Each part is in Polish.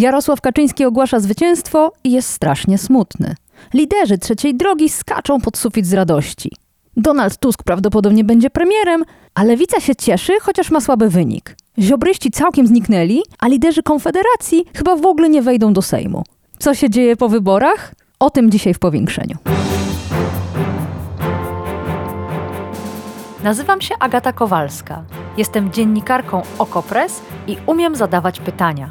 Jarosław Kaczyński ogłasza zwycięstwo i jest strasznie smutny. Liderzy trzeciej drogi skaczą pod sufit z radości. Donald Tusk prawdopodobnie będzie premierem, a lewica się cieszy, chociaż ma słaby wynik. Ziobryści całkiem zniknęli, a liderzy Konfederacji chyba w ogóle nie wejdą do Sejmu. Co się dzieje po wyborach? O tym dzisiaj w powiększeniu. Nazywam się Agata Kowalska. Jestem dziennikarką Okopres i umiem zadawać pytania.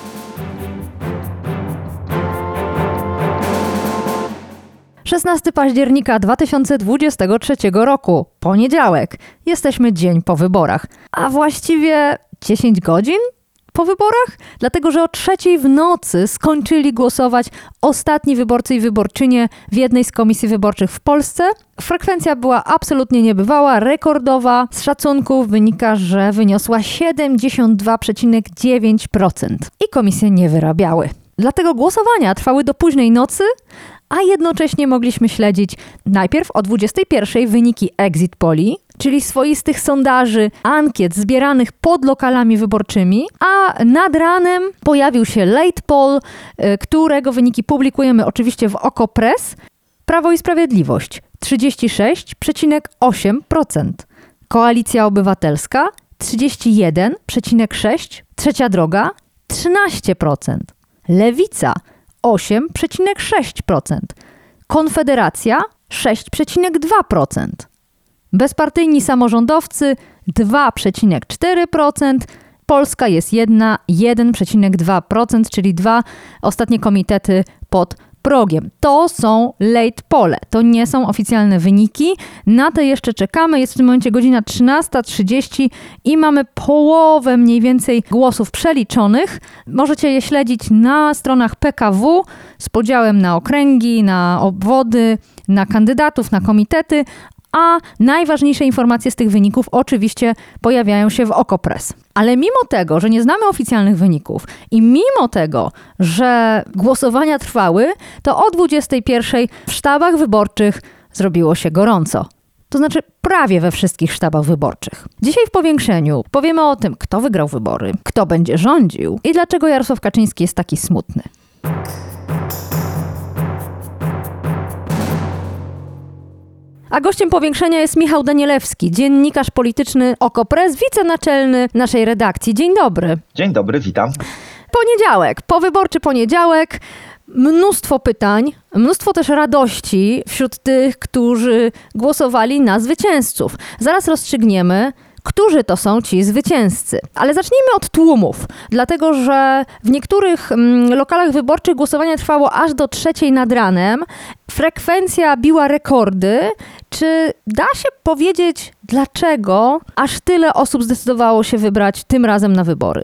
Szesnasty października 2023 roku, poniedziałek. Jesteśmy dzień po wyborach, a właściwie 10 godzin po wyborach, dlatego że o trzeciej w nocy skończyli głosować ostatni wyborcy i wyborczynie w jednej z komisji wyborczych w Polsce. Frekwencja była absolutnie niebywała, rekordowa. Z szacunków wynika, że wyniosła 72,9% i komisje nie wyrabiały. Dlatego głosowania trwały do późnej nocy, a jednocześnie mogliśmy śledzić najpierw o 21 wyniki exit poli, czyli swoistych sondaży, ankiet zbieranych pod lokalami wyborczymi, a nad ranem pojawił się late poll, y, którego wyniki publikujemy oczywiście w OkoPress. Prawo i Sprawiedliwość 36,8%, Koalicja Obywatelska 31,6%, Trzecia Droga 13%, Lewica 8,6%, Konfederacja 6,2%. Bezpartyjni samorządowcy 2,4%, Polska jest jedna 1,2%, czyli dwa ostatnie komitety pod progiem. To są late pole, to nie są oficjalne wyniki. Na te jeszcze czekamy. Jest w tym momencie godzina 13.30 i mamy połowę mniej więcej głosów przeliczonych. Możecie je śledzić na stronach PKW z podziałem na okręgi, na obwody, na kandydatów, na komitety, a najważniejsze informacje z tych wyników oczywiście pojawiają się w Okopres. Ale mimo tego, że nie znamy oficjalnych wyników i mimo tego, że głosowania trwały, to o 21 w sztabach wyborczych zrobiło się gorąco. To znaczy prawie we wszystkich sztabach wyborczych. Dzisiaj w powiększeniu powiemy o tym, kto wygrał wybory, kto będzie rządził i dlaczego Jarosław Kaczyński jest taki smutny. A gościem powiększenia jest Michał Danielewski, dziennikarz polityczny Okopres, wicenaczelny naszej redakcji. Dzień dobry. Dzień dobry, witam. Poniedziałek, powyborczy poniedziałek. Mnóstwo pytań, mnóstwo też radości wśród tych, którzy głosowali na zwycięzców. Zaraz rozstrzygniemy, którzy to są ci zwycięzcy. Ale zacznijmy od tłumów, dlatego że w niektórych mm, lokalach wyborczych głosowanie trwało aż do trzeciej nad ranem. Frekwencja biła rekordy. Czy da się powiedzieć, dlaczego aż tyle osób zdecydowało się wybrać tym razem na wybory?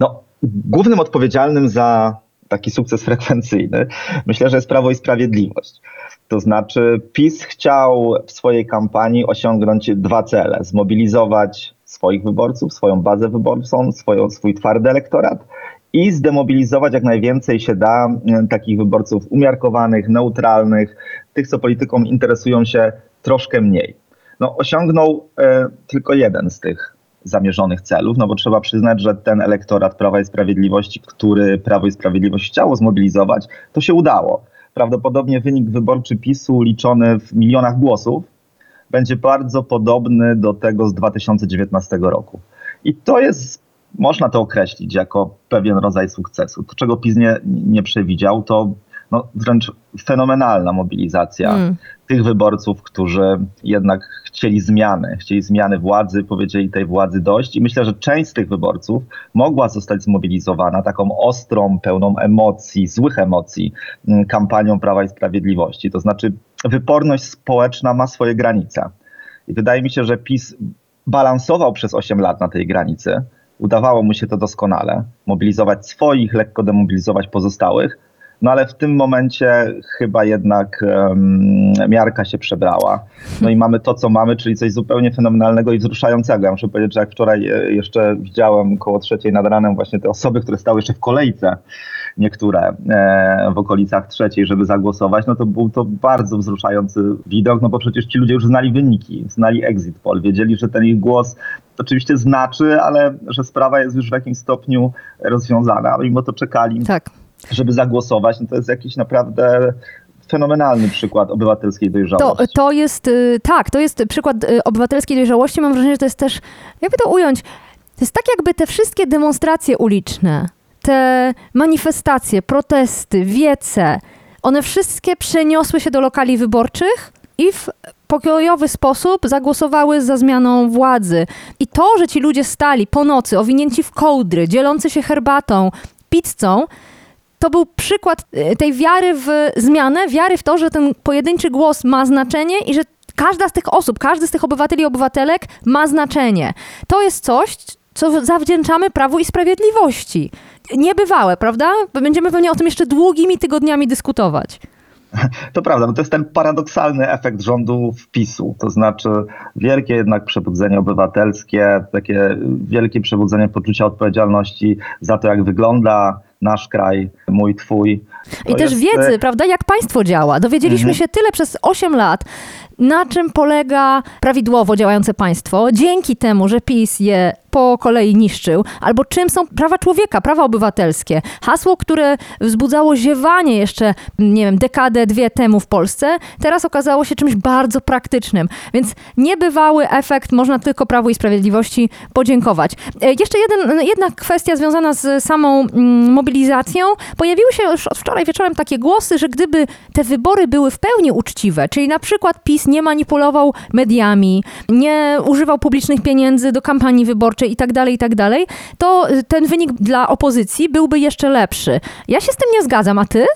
No, głównym odpowiedzialnym za taki sukces frekwencyjny myślę, że jest Prawo i Sprawiedliwość. To znaczy, PiS chciał w swojej kampanii osiągnąć dwa cele: zmobilizować swoich wyborców, swoją bazę wyborcą, swoją, swój twardy elektorat i zdemobilizować jak najwięcej się da takich wyborców umiarkowanych, neutralnych, tych, co polityką interesują się troszkę mniej. No, osiągnął e, tylko jeden z tych zamierzonych celów, no bo trzeba przyznać, że ten elektorat Prawa i Sprawiedliwości, który Prawo i Sprawiedliwość chciało zmobilizować, to się udało prawdopodobnie wynik wyborczy PiSu liczony w milionach głosów będzie bardzo podobny do tego z 2019 roku. I to jest, można to określić jako pewien rodzaj sukcesu. To, czego PiS nie, nie przewidział, to no, wręcz fenomenalna mobilizacja mm. tych wyborców, którzy jednak chcieli zmiany, chcieli zmiany władzy, powiedzieli tej władzy dość i myślę, że część z tych wyborców mogła zostać zmobilizowana taką ostrą, pełną emocji, złych emocji mm, kampanią Prawa i Sprawiedliwości. To znaczy wyporność społeczna ma swoje granice. I wydaje mi się, że PiS balansował przez 8 lat na tej granicy. Udawało mu się to doskonale. Mobilizować swoich, lekko demobilizować pozostałych No ale w tym momencie chyba jednak um, miarka się przebrała. No i mamy to, co mamy, czyli coś zupełnie fenomenalnego i wzruszającego. Ja muszę powiedzieć, że jak wczoraj e, jeszcze widziałem koło trzeciej nad ranem właśnie te osoby, które stały jeszcze w kolejce, niektóre e, w okolicach trzeciej, żeby zagłosować, no to był to bardzo wzruszający widok, no bo przecież ci ludzie już znali wyniki, znali exit poll, wiedzieli, że ten ich głos oczywiście znaczy, ale że sprawa jest już w jakimś stopniu rozwiązana, a mimo to czekali. Tak żeby zagłosować, no to jest jakiś naprawdę fenomenalny przykład obywatelskiej dojrzałości. To, to jest, y, tak, to jest przykład y, obywatelskiej dojrzałości. Mam wrażenie, że to jest też, jakby to ująć, to jest tak jakby te wszystkie demonstracje uliczne, te manifestacje, protesty, wiece, one wszystkie przeniosły się do lokali wyborczych i w pokojowy sposób zagłosowały za zmianą władzy. I to, że ci ludzie stali po nocy, owinięci w kołdry, dzielący się herbatą, pizzą, to był przykład y, tej wiary w zmianę, wiary w to, że ten pojedynczy głos ma znaczenie i że każda z tych osób, każdy z tych obywateli i obywatelek ma znaczenie. To jest coś, co zawdzięczamy Prawu i Sprawiedliwości. Niebywałe, prawda? Będziemy pewnie o tym jeszcze długimi tygodniami dyskutować. To prawda, bo to jest ten paradoksalny efekt rządu wpisu, to znaczy wielkie jednak przebudzenie obywatelskie, takie wielkie przebudzenie poczucia odpowiedzialności za to, jak wygląda nasz kraj, mój, twój. To I też jest... wiedzy, e, prawda, jak państwo działa. Dowiedzieliśmy mhm. się tyle przez 8 lat, na czym polega prawidłowo działające państwo, dzięki temu, że PiS je po kolei niszczył, albo czym są prawa człowieka, prawa obywatelskie. Hasło, które wzbudzało ziewanie jeszcze, nie wiem, dekadę, dwie temu w Polsce, teraz okazało się czymś bardzo praktycznym. Więc niebywały efekt, można tylko Prawu i Sprawiedliwości podziękować. E, jeszcze jeden, jedna kwestia związana z samą mm, mobilizacją. Pojawiły się już od wczoraj wieczorem takie głosy, że gdyby te wybory były w pełni uczciwe, czyli na przykład PiS nie manipulował mediami, nie używał publicznych pieniędzy do kampanii wyborczej i tak dalej, i tak dalej, to ten wynik dla opozycji byłby jeszcze lepszy. Ja się z tym nie zgadzam, a ty?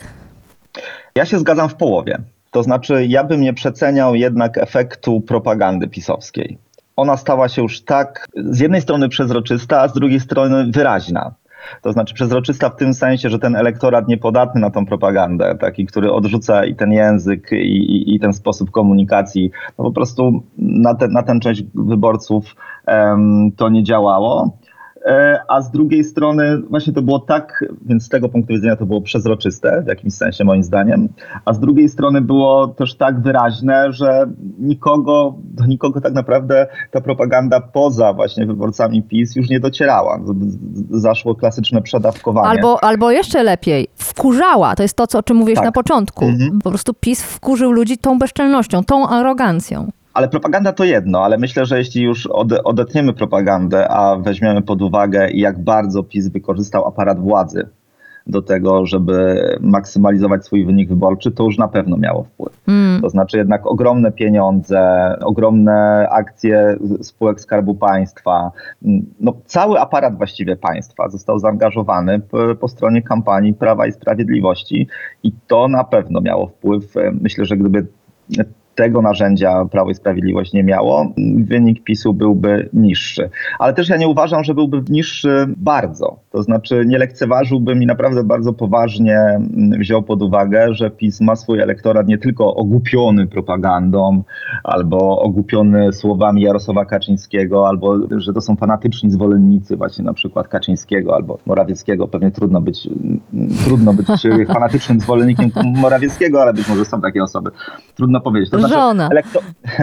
Ja się zgadzam w połowie. To znaczy, ja bym nie przeceniał jednak efektu propagandy pisowskiej. Ona stała się już tak z jednej strony przezroczysta, a z drugiej strony wyraźna. To znaczy przezroczysta w tym sensie, że ten elektorat niepodatny na tą propagandę, taki, który odrzuca i ten język, i, i, i ten sposób komunikacji, no po prostu na, te, na ten część wyborców um, to nie działało. E, a z drugiej strony właśnie to było tak, więc z tego punktu widzenia to było przezroczyste w jakimś sensie moim zdaniem, a z drugiej strony było też tak wyraźne, że nikogo, do nikogo tak naprawdę ta propaganda poza właśnie wyborcami PiS już nie docierała. Zaszło klasyczne przedawkowanie. Albo, albo jeszcze lepiej, wkurzała. To jest to, co, o czym mówiłeś tak. na początku. Mhm. Po prostu PiS wkurzył ludzi tą bezczelnością, tą arogancją. Ale propaganda to jedno, ale myślę, że jeśli już odetniemy propagandę, a weźmiemy pod uwagę, jak bardzo PiS wykorzystał aparat władzy do tego, żeby maksymalizować swój wynik wyborczy, to już na pewno miało wpływ. Mm. To znaczy jednak ogromne pieniądze, ogromne akcje spółek Skarbu Państwa, no, cały aparat właściwie państwa został zaangażowany po, po stronie kampanii Prawa i Sprawiedliwości i to na pewno miało wpływ. Myślę, że gdyby tego narzędzia Prawo i Sprawiedliwość nie miało, wynik PiSu byłby niższy. Ale też ja nie uważam, że byłby niższy bardzo. To znaczy nie lekceważyłbym i naprawdę bardzo poważnie wziął pod uwagę, że PiS ma swój elektorat nie tylko ogłupiony propagandą, albo ogłupiony słowami Jarosława Kaczyńskiego, albo że to są fanatyczni zwolennicy właśnie na przykład Kaczyńskiego albo Morawieckiego. Pewnie trudno być, trudno być fanatycznym zwolennikiem Morawieckiego, ale być może są takie osoby. Trudno powiedzieć. To znaczy, Elekto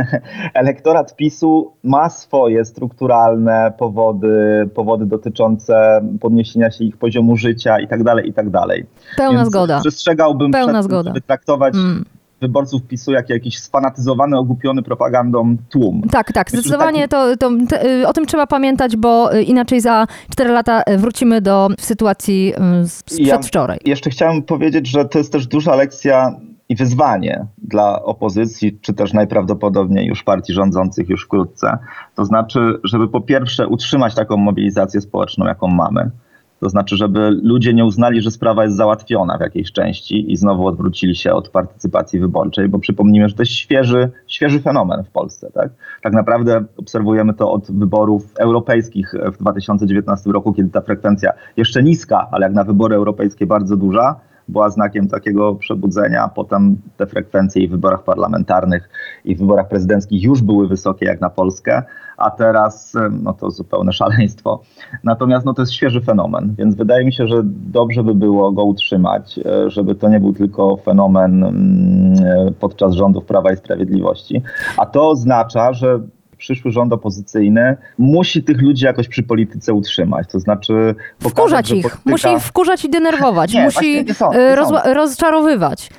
elektorat PiSu ma swoje strukturalne powody, powody dotyczące podniesienia się ich poziomu życia i tak dalej, i tak dalej. Pełna Więc zgoda. Przestrzegałbym Pełna przed zgoda. żeby traktować mm wyborców PiSu jak jakiś sfanatyzowany, ogłupiony propagandą tłum. Tak, tak, zdecydowanie to, to, to, y, o tym trzeba pamiętać, bo y, inaczej za 4 lata y, wrócimy do sytuacji sprzed ja wczoraj. Jeszcze chciałem powiedzieć, że to jest też duża lekcja i wyzwanie dla opozycji, czy też najprawdopodobniej już partii rządzących już wkrótce. To znaczy, żeby po pierwsze utrzymać taką mobilizację społeczną, jaką mamy. To znaczy, żeby ludzie nie uznali, że sprawa jest załatwiona w jakiejś części i znowu odwrócili się od partycypacji wyborczej, bo przypomnijmy, że to jest świeży, świeży fenomen w Polsce. Tak? tak naprawdę obserwujemy to od wyborów europejskich w 2019 roku, kiedy ta frekwencja jeszcze niska, ale jak na wybory europejskie bardzo duża, była znakiem takiego przebudzenia. Potem te frekwencje i w wyborach parlamentarnych, i w wyborach prezydenckich już były wysokie jak na Polskę, a teraz no to zupełne szaleństwo. Natomiast no to jest świeży fenomen, więc wydaje mi się, że dobrze by było go utrzymać, e, żeby to nie był tylko fenomen mm, podczas rządów Prawa i Sprawiedliwości. A to oznacza, że przyszły rząd opozycyjny musi tych ludzi jakoś przy polityce utrzymać. To znaczy pokazać, Wkurzać ich, polityka... musi ich wkurzać i denerwować, Nie, musi nie sądzę, e, nie sądzę. rozczarowywać.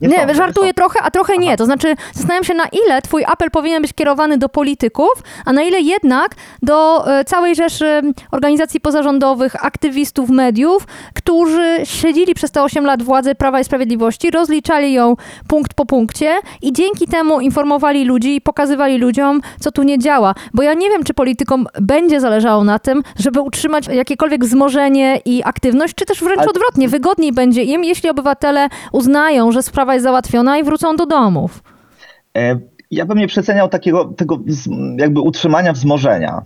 Nie Nie, sądzę, żartuję trochę, a trochę nie. To znaczy, zastanawiam się, na ile twój apel powinien być kierowany do polityków, a na ile jednak do e, całej rzeszy organizacji pozarządowych, aktywistów, mediów, którzy śledzili przez te 8 lat władzę Prawa i Sprawiedliwości, rozliczali ją punkt po punkcie i dzięki temu informowali ludzi i pokazywali ludziom, co tu nie działa. Bo ja nie wiem, czy politykom będzie zależało na tym, żeby utrzymać jakiekolwiek wzmożenie i aktywność, czy też wręcz odwrotnie, wygodniej będzie im, jeśli obywatele uznają, że sprawa jest załatwiona i wrócą do domów. E, Ja bym nie przeceniał takiego tego jakby utrzymania wzmożenia.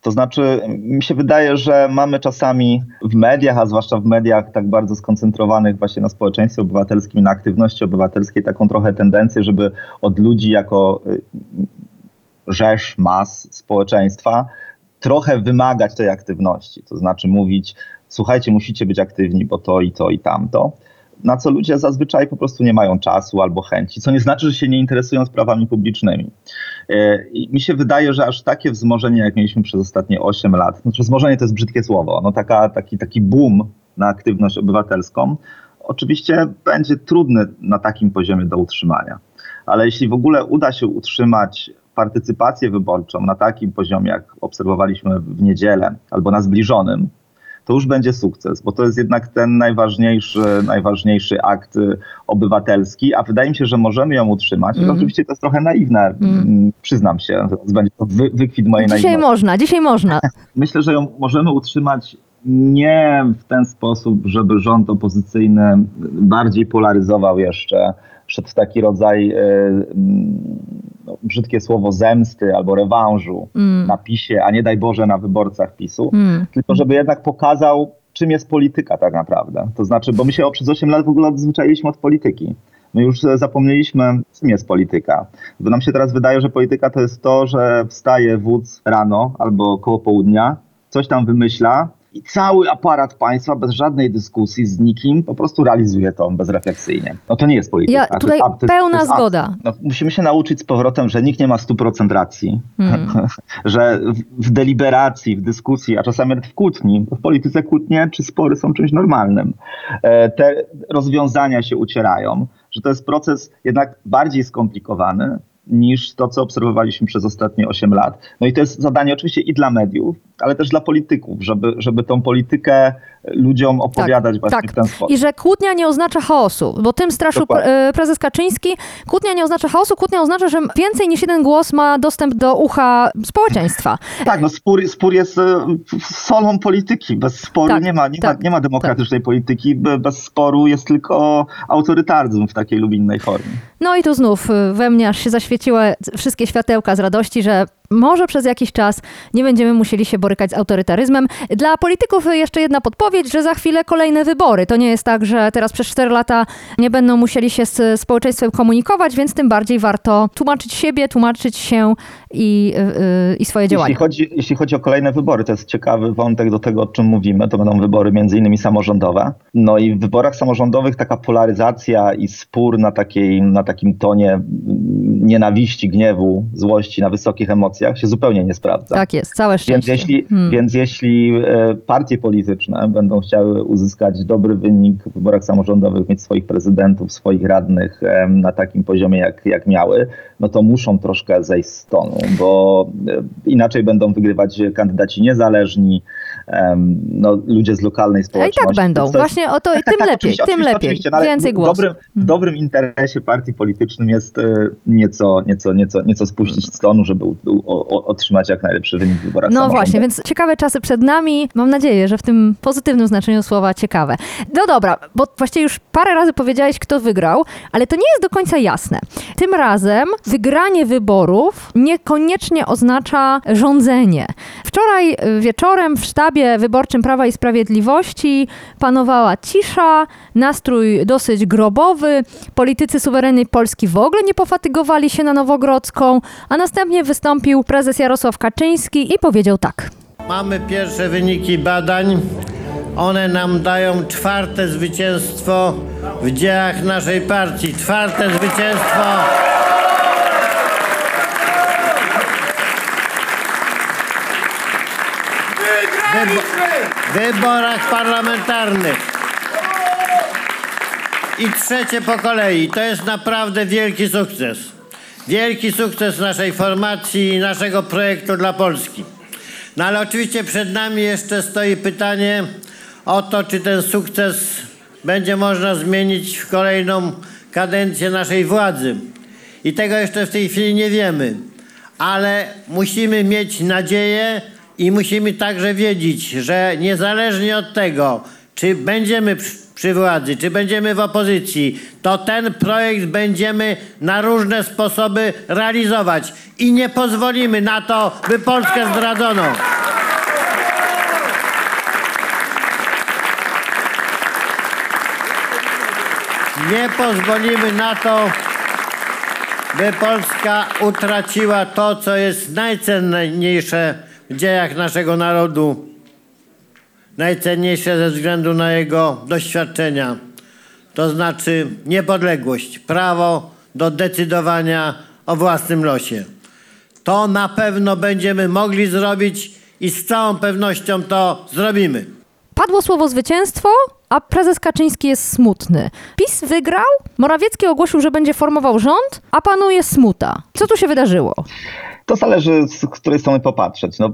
To znaczy, mi się wydaje, że mamy czasami w mediach, a zwłaszcza w mediach tak bardzo skoncentrowanych właśnie na społeczeństwie obywatelskim na aktywności obywatelskiej, taką trochę tendencję, żeby od ludzi jako y, rzesz mas społeczeństwa trochę wymagać tej aktywności. To znaczy mówić, słuchajcie, musicie być aktywni, bo to i to i tamto. Na co ludzie zazwyczaj po prostu nie mają czasu albo chęci, co nie znaczy, że się nie interesują sprawami publicznymi. E, I mi się wydaje, że aż takie wzmożenie, jak mieliśmy przez ostatnie 8 lat, znaczy wzmożenie to jest brzydkie słowo, no taka, taki, taki boom na aktywność obywatelską, oczywiście będzie trudny na takim poziomie do utrzymania. Ale jeśli w ogóle uda się utrzymać partycypację wyborczą na takim poziomie, jak obserwowaliśmy w niedzielę, albo na zbliżonym, to już będzie sukces, bo to jest jednak ten najważniejszy, najważniejszy akt y, obywatelski, a wydaje mi się, że możemy ją utrzymać. Mhm. Oczywiście to jest trochę naiwne, mm, przyznam się, to będzie to wy, wykwit mojej Dzisiaj naiwności. można, dzisiaj można. Myślę, że ją możemy utrzymać nie w ten sposób, żeby rząd opozycyjny bardziej polaryzował jeszcze, w taki rodzaj, e, mm, no, brzydkie słowo, zemsty albo rewanżu Mm. na PiSie, a nie daj Boże na wyborcach PiSu, Mm. tylko żeby jednak pokazał, czym jest polityka tak naprawdę. To znaczy, bo my się przez 8 lat w ogóle odzwyczailiśmy od polityki. My już e, zapomnieliśmy, czym jest polityka. Bo nam się teraz wydaje, że polityka to jest to, że wstaje wódz rano albo koło południa, coś tam wymyśla i cały aparat państwa bez żadnej dyskusji z nikim po prostu realizuje to bezrefleksyjnie. No to nie jest polityka. Ja tutaj to jest- pełna to jest zgoda. No, musimy się nauczyć z powrotem, że nikt nie ma 100% racji. Mm. że w, w deliberacji, w dyskusji, a czasami nawet w kłótni, w polityce kłótnie czy spory są czymś normalnym. E, Te rozwiązania się ucierają, że to jest proces jednak bardziej skomplikowany niż to, co obserwowaliśmy przez ostatnie 8 lat. No i to jest zadanie oczywiście i dla mediów, ale też dla polityków, żeby, żeby tą politykę ludziom opowiadać właśnie tak. w ten sposób. I że kłótnia nie oznacza chaosu, bo tym straszył e, prezes Kaczyński. Kłótnia nie oznacza chaosu, kłótnia oznacza, że więcej niż jeden głos ma dostęp do ucha społeczeństwa. Tak, no spór, spór jest e, solą polityki. Bez sporu Tak, nie, ma, nie, tak, ma, nie ma demokratycznej polityki. Be- Bez sporu jest tylko autorytaryzm w takiej lub innej formie. No i tu znów y, we mnie aż się zaświeciły wszystkie światełka z radości, że może przez jakiś czas nie będziemy musieli się borykać z autorytaryzmem. Dla polityków jeszcze jedna podpowiedź, że za chwilę kolejne wybory. To nie jest tak, że teraz przez 4 lata nie będą musieli się z społeczeństwem komunikować, więc tym bardziej warto tłumaczyć siebie, tłumaczyć się i, y, i swoje Jeśli działania. chodzi, jeśli chodzi o kolejne wybory, to jest ciekawy wątek do tego, o czym mówimy. To będą wybory między innymi samorządowe. No i w wyborach samorządowych taka polaryzacja i spór na, takiej, na takim tonie mm, nienawiści, gniewu, złości, na wysokich emocjach się zupełnie nie sprawdza. Tak jest, całe Więc szczęście. jeśli, Hmm. więc jeśli e, partie polityczne będą chciały uzyskać dobry wynik w wyborach samorządowych, mieć swoich prezydentów, swoich radnych em, na takim poziomie, jak, jak miały, no to muszą troszkę zejść z tonu, bo e, inaczej będą wygrywać kandydaci niezależni, no, ludzie z lokalnej A i społeczności. tak będą. Jest- Właśnie o to, tak, tak, tym tak, lepiej, oczywiście, tym oczywiście, lepiej. oczywiście, no Więcej w głosów. dobrym, w dobrym interesie partii politycznym jest e, nieco, nieco, nieco, nieco spuścić z tonu, żeby u, u, otrzymać jak najlepszy wynik w wyborach No właśnie, więc ciekawe czasy przed nami. Mam nadzieję, że w tym pozytywnym znaczeniu słowa ciekawe. No dobra, bo właściwie już parę razy powiedziałeś, kto wygrał, ale to nie jest do końca jasne. Tym razem wygranie wyborów niekoniecznie oznacza rządzenie. Wczoraj y, wieczorem w sztabie sztabie wyborczym Prawa i Sprawiedliwości panowała cisza, nastrój dosyć grobowy. Politycy suwerennej Polski w ogóle nie pofatygowali się na Nowogrodzką, a następnie wystąpił prezes Jarosław Kaczyński i powiedział tak. Mamy pierwsze wyniki badań. One nam dają czwarte zwycięstwo w dziejach naszej partii. Czwarte zwycięstwo. W wyborach parlamentarnych. I trzecie po kolei. To jest naprawdę wielki sukces. Wielki sukces naszej formacji i naszego projektu dla Polski. No ale oczywiście przed nami jeszcze stoi pytanie o to, czy ten sukces będzie można zmienić w kolejną kadencję naszej władzy. I tego jeszcze w tej chwili nie wiemy. Ale musimy mieć nadzieję i musimy także wiedzieć, że niezależnie od tego, czy będziemy przy, władzy, czy będziemy w opozycji, to ten projekt będziemy na różne sposoby realizować i nie pozwolimy na to, by Polskę zdradzono. Nie pozwolimy na to, by Polska utraciła to, co jest najcenniejsze w dziejach naszego narodu, najcenniejsze ze względu na jego doświadczenia, to znaczy niepodległość, prawo do decydowania o własnym losie. To na pewno będziemy mogli zrobić i z całą pewnością to zrobimy. Padło słowo zwycięstwo, a prezes Kaczyński jest smutny. PiS wygrał, Morawiecki ogłosił, że będzie formował rząd, a panuje smuta. Co tu się wydarzyło? To zależy, z której strony popatrzeć. No,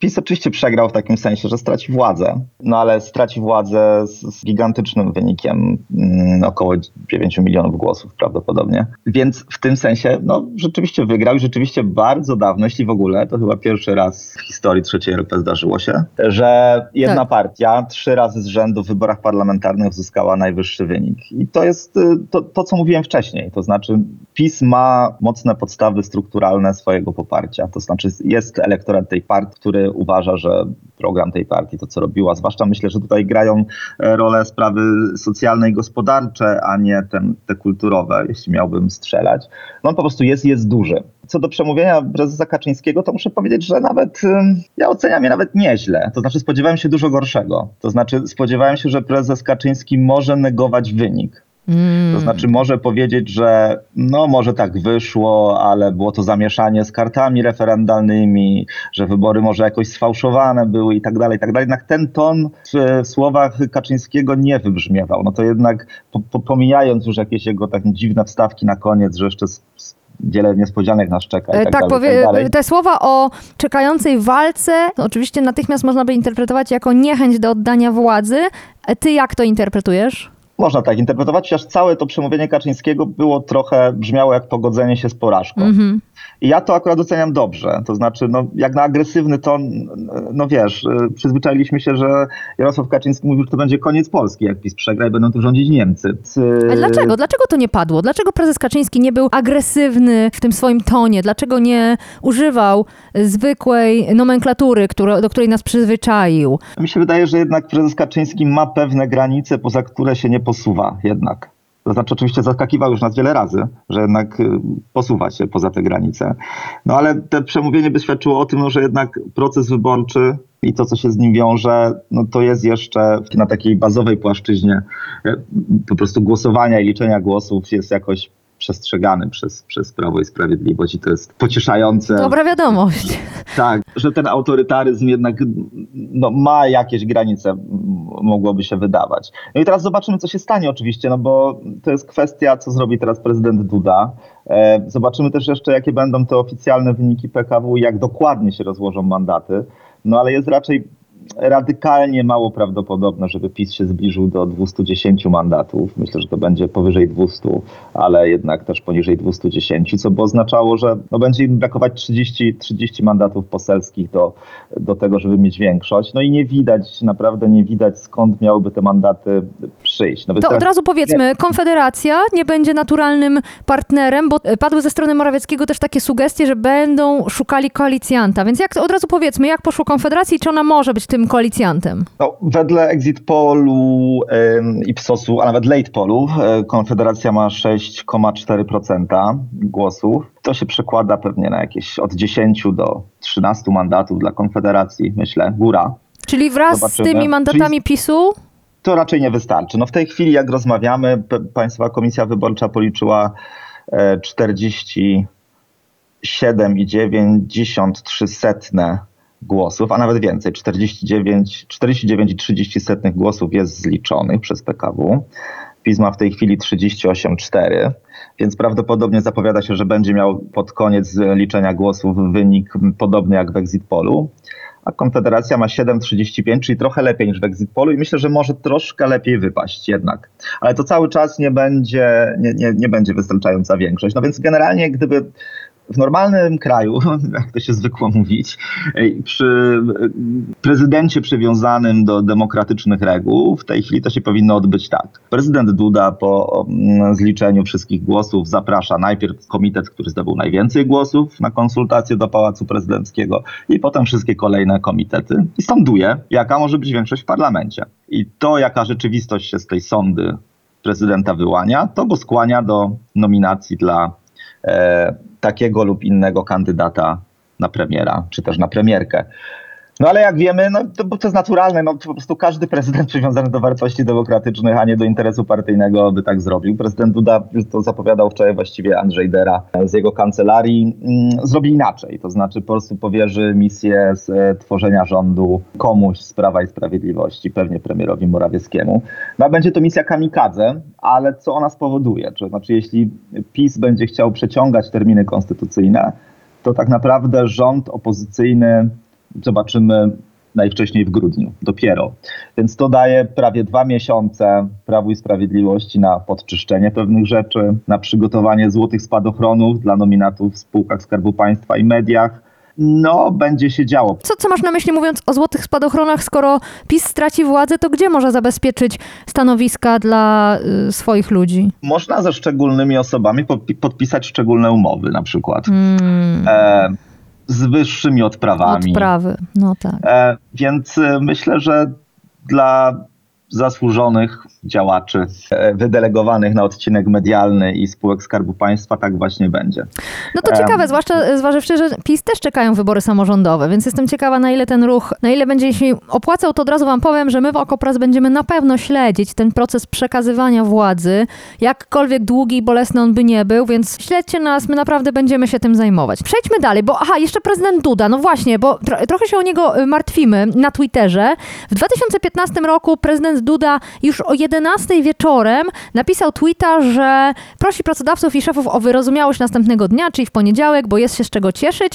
PiS oczywiście przegrał w takim sensie, że straci władzę, no ale straci władzę z, z gigantycznym wynikiem, mm, około 9 milionów głosów prawdopodobnie. Więc w tym sensie, no rzeczywiście wygrał i rzeczywiście bardzo dawno, jeśli w ogóle, to chyba pierwszy raz w historii trzeciej RP zdarzyło się, że jedna Tak. partia trzy razy z rzędu w wyborach parlamentarnych uzyskała najwyższy wynik. I to jest y, to, to, co mówiłem wcześniej, to znaczy PiS ma mocne podstawy strukturalne swojego poparcia, to znaczy jest elektorat tej partii, który uważa, że program tej partii, to co robiła, zwłaszcza myślę, że tutaj grają e, rolę sprawy socjalne i gospodarcze, a nie ten, te kulturowe, jeśli miałbym strzelać. No on po prostu jest, jest duży. Co do przemówienia prezesa Kaczyńskiego, to muszę powiedzieć, że nawet ja oceniam je nawet nieźle. To znaczy spodziewałem się dużo gorszego. To znaczy spodziewałem się, że prezes Kaczyński może negować wynik. To znaczy może powiedzieć, że no może tak wyszło, ale było to zamieszanie z kartami referendalnymi, że wybory może jakoś sfałszowane były i tak dalej, i tak dalej. Jednak ten ton w, słowach Kaczyńskiego nie wybrzmiewał. No to jednak po, po, pomijając już jakieś jego tak dziwne wstawki na koniec, że jeszcze s- wiele niespodzianek nas czeka E, tak, tak, dalej, tak dalej. te słowa o czekającej walce oczywiście natychmiast można by interpretować jako niechęć do oddania władzy. E, Ty jak to interpretujesz? Można tak interpretować, chociaż całe to przemówienie Kaczyńskiego było trochę, brzmiało jak pogodzenie się z porażką. Mhm. I ja to akurat oceniam dobrze. To znaczy, no, jak na agresywny ton, no wiesz, y, przyzwyczailiśmy się, że Jarosław Kaczyński mówił, że to będzie koniec Polski, jak PiS przegra i będą tu rządzić Niemcy. A dlaczego? Dlaczego to nie padło? Dlaczego prezes Kaczyński nie był agresywny w tym swoim tonie? Dlaczego nie używał zwykłej nomenklatury, do której nas przyzwyczaił? Mi się wydaje, że jednak prezes Kaczyński ma pewne granice, poza które się nie posuwa jednak. To znaczy oczywiście zaskakiwał już nas wiele razy, że jednak y, posuwa się poza te granice. No ale te przemówienie by świadczyło o tym, no, że jednak proces wyborczy i to, co się z nim wiąże, no to jest jeszcze na takiej bazowej płaszczyźnie y, po prostu głosowania i liczenia głosów jest jakoś przestrzegany przez, przez Prawo i Sprawiedliwość i to jest pocieszające. Dobra wiadomość. Tak, że ten autorytaryzm jednak no, ma jakieś granice, mogłoby się wydawać. No i teraz zobaczymy, co się stanie oczywiście, no bo to jest kwestia, co zrobi teraz prezydent Duda. E, zobaczymy też jeszcze, jakie będą te oficjalne wyniki PKW jak dokładnie się rozłożą mandaty. No ale jest raczej radykalnie mało prawdopodobne, żeby PiS się zbliżył do 210 mandatów. Myślę, że to będzie powyżej 200, ale jednak też poniżej 210, co by oznaczało, że no będzie im brakować 30, 30 mandatów poselskich do, do tego, żeby mieć większość. No i nie widać, naprawdę nie widać skąd miałyby te mandaty przyjść. No To od teraz- razu powiedzmy, Konfederacja nie będzie naturalnym partnerem, bo e, padły ze strony Morawieckiego też takie sugestie, że będą szukali koalicjanta. Więc jak od razu powiedzmy, jak poszło Konfederacji, czy ona może być tym koalicjantem? No, wedle exit polu ym, Ipsosu, a nawet late polu, y, Konfederacja ma 6,4% głosów. To się przekłada pewnie na jakieś od 10 do 13 mandatów dla Konfederacji, myślę, góra. Czyli wraz Zobaczymy. z tymi mandatami Czyli- PiSu To raczej nie wystarczy. No w tej chwili, jak rozmawiamy, P- Państwowa Komisja Wyborcza policzyła e, 47,93 głosów, a nawet więcej, 49, 49,30 głosów jest zliczonych przez PKW. PiS ma w tej chwili 38,4, więc prawdopodobnie zapowiada się, że będzie miał pod koniec liczenia głosów wynik podobny jak w exit polu a Konfederacja ma 7,35, czyli trochę lepiej niż w exit polu i myślę, że może troszkę lepiej wypaść jednak. Ale to cały czas nie będzie, nie, nie, nie będzie wystarczająca większość. No więc generalnie gdyby w normalnym kraju, jak to się zwykło mówić, ej, przy prezydencie przywiązanym do demokratycznych reguł, w tej chwili to się powinno odbyć tak. Prezydent Duda po mm, zliczeniu wszystkich głosów zaprasza najpierw komitet, który zdobył najwięcej głosów na konsultacje do Pałacu Prezydenckiego i potem wszystkie kolejne komitety i sąduje, jaka może być większość w parlamencie. I to, jaka rzeczywistość się z tej sądy prezydenta wyłania, to go skłania do nominacji dla e, takiego lub innego kandydata na premiera, czy też na premierkę. No ale jak wiemy, no to, to jest naturalne, no po prostu każdy prezydent przywiązany do wartości demokratycznych, a nie do interesu partyjnego by tak zrobił. Prezydent Duda, to zapowiadał wczoraj właściwie Andrzej Dera z jego kancelarii, mm, zrobi inaczej. To znaczy po prostu powierzy misję z e, tworzenia rządu komuś z Prawa i Sprawiedliwości, pewnie premierowi Morawieckiemu. No będzie to misja kamikadze, ale co ona spowoduje? To znaczy jeśli PiS będzie chciał przeciągać terminy konstytucyjne, to tak naprawdę rząd opozycyjny zobaczymy najwcześniej w grudniu, dopiero. Więc to daje prawie dwa miesiące Prawu i Sprawiedliwości na podczyszczenie pewnych rzeczy, na przygotowanie złotych spadochronów dla nominatów w spółkach Skarbu Państwa i mediach. No, będzie się działo. Co, co masz na myśli mówiąc o złotych spadochronach, skoro PiS straci władzę, to gdzie może zabezpieczyć stanowiska dla y, swoich ludzi? Można ze szczególnymi osobami podpi- podpisać szczególne umowy, na przykład Mm, e, z wyższymi odprawami. odprawy, no tak. E, więc e, myślę, że dla zasłużonych działaczy e, wydelegowanych na odcinek medialny i spółek Skarbu Państwa tak właśnie będzie. No to ciekawe, zwłaszcza zważywszy, że PiS też czekają wybory samorządowe, więc jestem ciekawa, na ile ten ruch, na ile będzie się opłacał, to od razu wam powiem, że my w Okopras będziemy na pewno śledzić ten proces przekazywania władzy, jakkolwiek długi i bolesny on by nie był, więc śledźcie nas, my naprawdę będziemy się tym zajmować. Przejdźmy dalej, bo aha, jeszcze prezydent Duda, no właśnie, bo tro, trochę się o niego y, martwimy na Twitterze. W 2015 roku prezydent Duda już o 11 wieczorem napisał tweeta, że prosi pracodawców i szefów o wyrozumiałość następnego dnia, czyli w poniedziałek, bo jest się z czego cieszyć,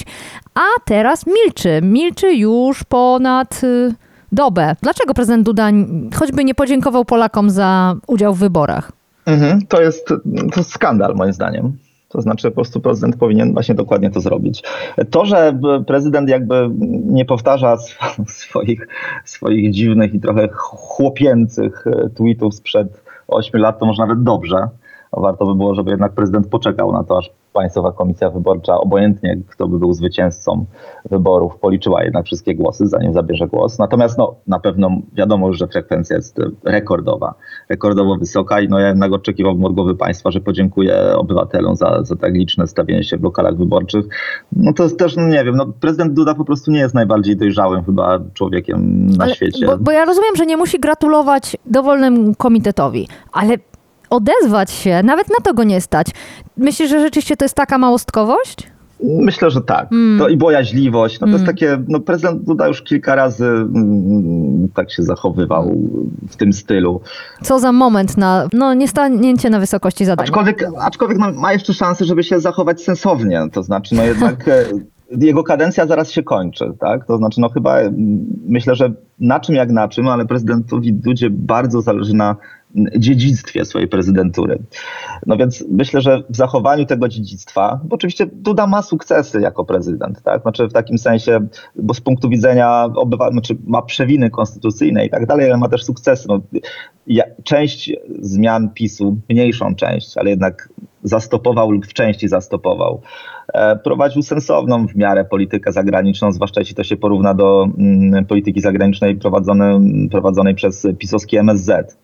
a teraz milczy. Milczy już ponad y, dobę. Dlaczego prezydent Duda choćby nie podziękował Polakom za udział w wyborach? Mhm, to, jest, to jest skandal moim zdaniem. To znaczy po prostu prezydent powinien właśnie dokładnie to zrobić. To, że prezydent jakby nie powtarza sw- swoich, swoich dziwnych i trochę chłopięcych e, tweetów sprzed 8 lat, to może nawet dobrze. Warto by było, żeby jednak prezydent poczekał na to, aż Państwowa Komisja Wyborcza, obojętnie kto by był zwycięzcą wyborów, policzyła jednak wszystkie głosy, zanim zabierze głos. Natomiast no, na pewno wiadomo już, że frekwencja jest rekordowa, rekordowo wysoka i no, ja jednak oczekiwałbym od głowy państwa, że podziękuję obywatelom za, za tak liczne stawienie się w lokalach wyborczych. No to jest też, no nie wiem, no, prezydent Duda po prostu nie jest najbardziej dojrzałym chyba człowiekiem na Ale- świecie. Bo, bo ja rozumiem, że nie musi gratulować dowolnemu komitetowi, ale odezwać się, nawet na to go nie stać. Myślisz, że rzeczywiście to jest taka małostkowość? Myślę, że tak. Mm. To i bojaźliwość. No to jest Mm. takie, no prezydent Duda już kilka razy mm, tak się zachowywał w tym stylu. Co za moment na, no, niestanięcie na wysokości zadań. Aczkolwiek, aczkolwiek no, ma jeszcze szansę, żeby się zachować sensownie. To znaczy, no jednak jego kadencja zaraz się kończy, tak? To znaczy, no chyba mm, myślę, że na czym jak na czym, ale prezydentowi Dudzie bardzo zależy na mm, dziedzictwie swojej prezydentury. No więc myślę, że w zachowaniu tego dziedzictwa, bo oczywiście Duda ma sukcesy jako prezydent, tak? Znaczy w takim sensie, bo z punktu widzenia obywa, znaczy ma przewiny konstytucyjne i tak dalej, ale ma też sukcesy. No, ja, część zmian PiSu, mniejszą część, ale jednak zastopował lub w części zastopował. E, prowadził sensowną w miarę politykę zagraniczną, zwłaszcza jeśli to się porówna do mm, polityki zagranicznej politycznej prowadzonej, prowadzonej przez pisowski MSZ.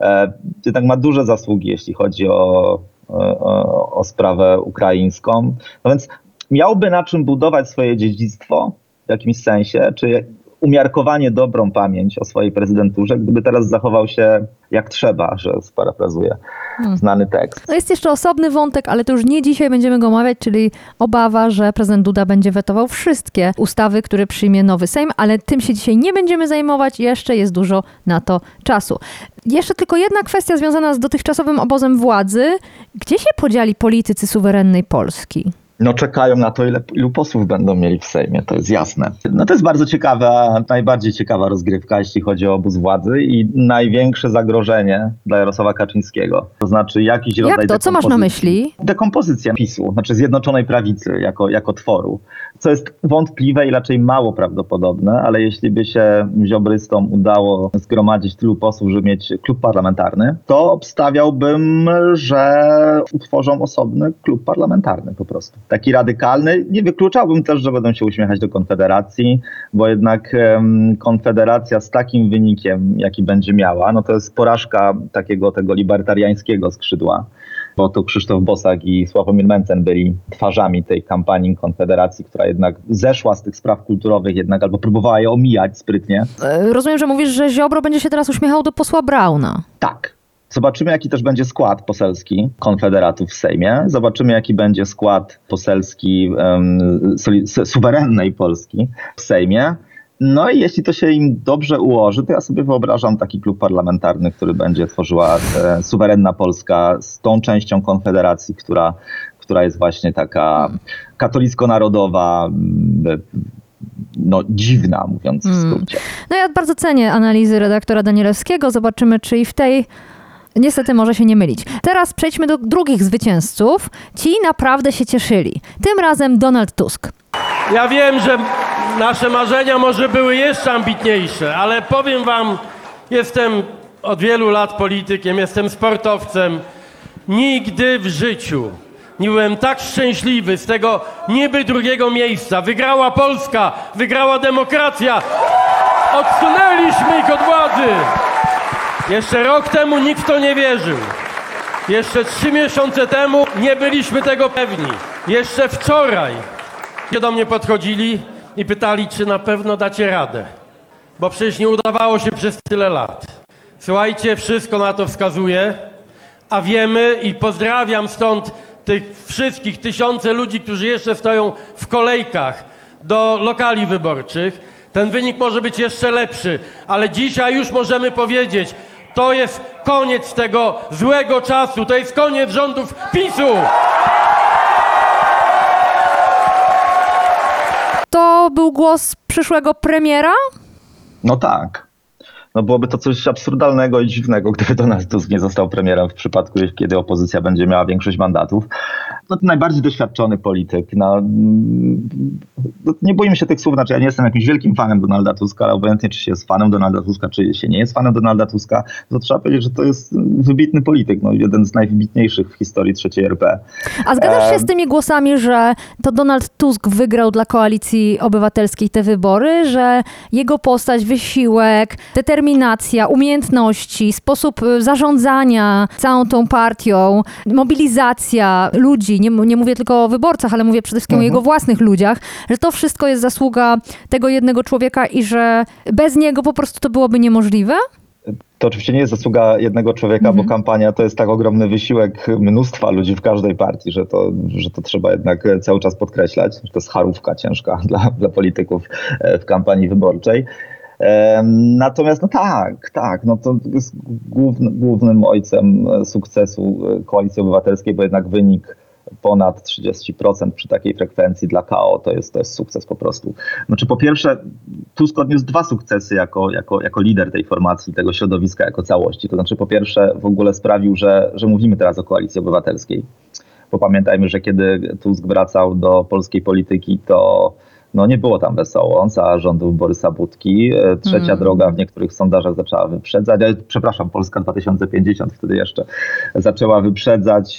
E, jednak ma duże zasługi, jeśli chodzi o, o, o sprawę ukraińską. No więc miałby na czym budować swoje dziedzictwo w jakimś sensie, czy umiarkowanie dobrą pamięć o swojej prezydenturze, gdyby teraz zachował się jak trzeba, że sparafrazuję znany tekst. No jest jeszcze osobny wątek, ale to już nie dzisiaj będziemy go omawiać, czyli obawa, że prezydent Duda będzie wetował wszystkie ustawy, które przyjmie nowy Sejm, ale tym się dzisiaj nie będziemy zajmować, jeszcze jest dużo na to czasu. Jeszcze tylko jedna kwestia związana z dotychczasowym obozem władzy. Gdzie się podzieli politycy suwerennej Polski? No czekają na to, ile, ilu posłów będą mieli w Sejmie, to jest jasne. No to jest bardzo ciekawa, najbardziej ciekawa rozgrywka, jeśli chodzi o obóz władzy i największe zagrożenie dla Jarosława Kaczyńskiego. To znaczy jakiś rodzaj Jak to? Co masz na myśli? Dekompozycja PiSu, znaczy Zjednoczonej Prawicy jako, jako tworu. Co jest wątpliwe i raczej mało prawdopodobne, ale jeśli by się ziobrystom udało zgromadzić tylu posłów, żeby mieć klub parlamentarny, to obstawiałbym, że utworzą osobny klub parlamentarny po prostu taki radykalny. Nie wykluczałbym też, że będą się uśmiechać do Konfederacji, bo jednak um, Konfederacja z takim wynikiem, jaki będzie miała, no to jest porażka takiego tego libertariańskiego skrzydła bo to Krzysztof Bosak i Sławomir Mencen byli twarzami tej kampanii Konfederacji, która jednak zeszła z tych spraw kulturowych jednak albo próbowała je omijać sprytnie. Rozumiem, że mówisz, że Ziobro będzie się teraz uśmiechał do posła Brauna. Tak, Zobaczymy, jaki też będzie skład poselski Konfederatów w Sejmie. Zobaczymy, jaki będzie skład poselski um, suwerennej Polski w Sejmie. No i jeśli to się im dobrze ułoży, to ja sobie wyobrażam taki klub parlamentarny, który będzie tworzyła e, suwerenna Polska z tą częścią Konfederacji, która, która jest właśnie taka katolicko-narodowa, no, dziwna, mówiąc w skrócie. No ja bardzo cenię analizy redaktora Danielewskiego. Zobaczymy, czy i w tej Niestety może się nie mylić. Teraz przejdźmy do drugich zwycięzców. Ci naprawdę się cieszyli. Tym razem Donald Tusk. Ja wiem, że nasze marzenia może były jeszcze ambitniejsze, ale powiem wam, jestem od wielu lat politykiem, jestem sportowcem. Nigdy w życiu nie byłem tak szczęśliwy z tego niby drugiego miejsca. Wygrała Polska, wygrała demokracja. Odsunęliśmy ich od władzy. Jeszcze rok temu nikt w to nie wierzył. Jeszcze trzy miesiące temu nie byliśmy tego pewni. Jeszcze wczoraj do mnie podchodzili i pytali, czy na pewno dacie radę. Bo przecież nie udawało się przez tyle lat. Słuchajcie, wszystko na to wskazuje, a wiemy i pozdrawiam stąd tych wszystkich tysiące ludzi, którzy jeszcze stoją w kolejkach do lokali wyborczych. Ten wynik może być jeszcze lepszy, ale dzisiaj już możemy powiedzieć, to jest koniec tego złego czasu, to jest koniec rządów PiSu. To był głos przyszłego premiera? No tak. No byłoby to coś absurdalnego i dziwnego, gdyby Donald Tusk nie został premierem w przypadku, kiedy opozycja będzie miała większość mandatów no, najbardziej doświadczony polityk. No, no, nie boimy się tych słów, znaczy ja nie jestem jakimś wielkim fanem Donalda Tuska, ale obojętnie czy się jest fanem Donalda Tuska, czy się nie jest fanem Donalda Tuska, to trzeba powiedzieć, że to jest wybitny polityk, no, jeden z najwybitniejszych w historii trzeciej RP. A zgadzasz się z tymi głosami, że to Donald Tusk wygrał dla Koalicji Obywatelskiej te wybory, że jego postać, wysiłek, determinacja, umiejętności, sposób zarządzania całą tą partią, mobilizacja ludzi, nie, nie mówię tylko o wyborcach, ale mówię przede wszystkim mhm. o jego własnych ludziach, że to wszystko jest zasługa tego jednego człowieka i że bez niego po prostu to byłoby niemożliwe? To oczywiście nie jest zasługa jednego człowieka, mhm. bo kampania to jest tak ogromny wysiłek mnóstwa ludzi w każdej partii, że to, że to trzeba jednak cały czas podkreślać. To jest charówka ciężka dla, dla polityków e, w kampanii wyborczej. Natomiast no tak, tak, no to jest główny, głównym ojcem sukcesu e, Koalicji Obywatelskiej, bo jednak wynik ponad 30% przy takiej frekwencji dla KO to jest, to jest sukces po prostu. Znaczy po pierwsze Tusk odniósł dwa sukcesy jako, jako, jako lider tej formacji, tego środowiska jako całości. To znaczy po pierwsze w ogóle sprawił, że, że mówimy teraz o Koalicji Obywatelskiej. Bo pamiętajmy, że kiedy Tusk wracał do polskiej polityki, to no nie było tam wesoło za rządów Borysa Budki. E, trzecia mm. droga w niektórych sondażach zaczęła wyprzedzać, przepraszam, Polska 2050 wtedy jeszcze zaczęła wyprzedzać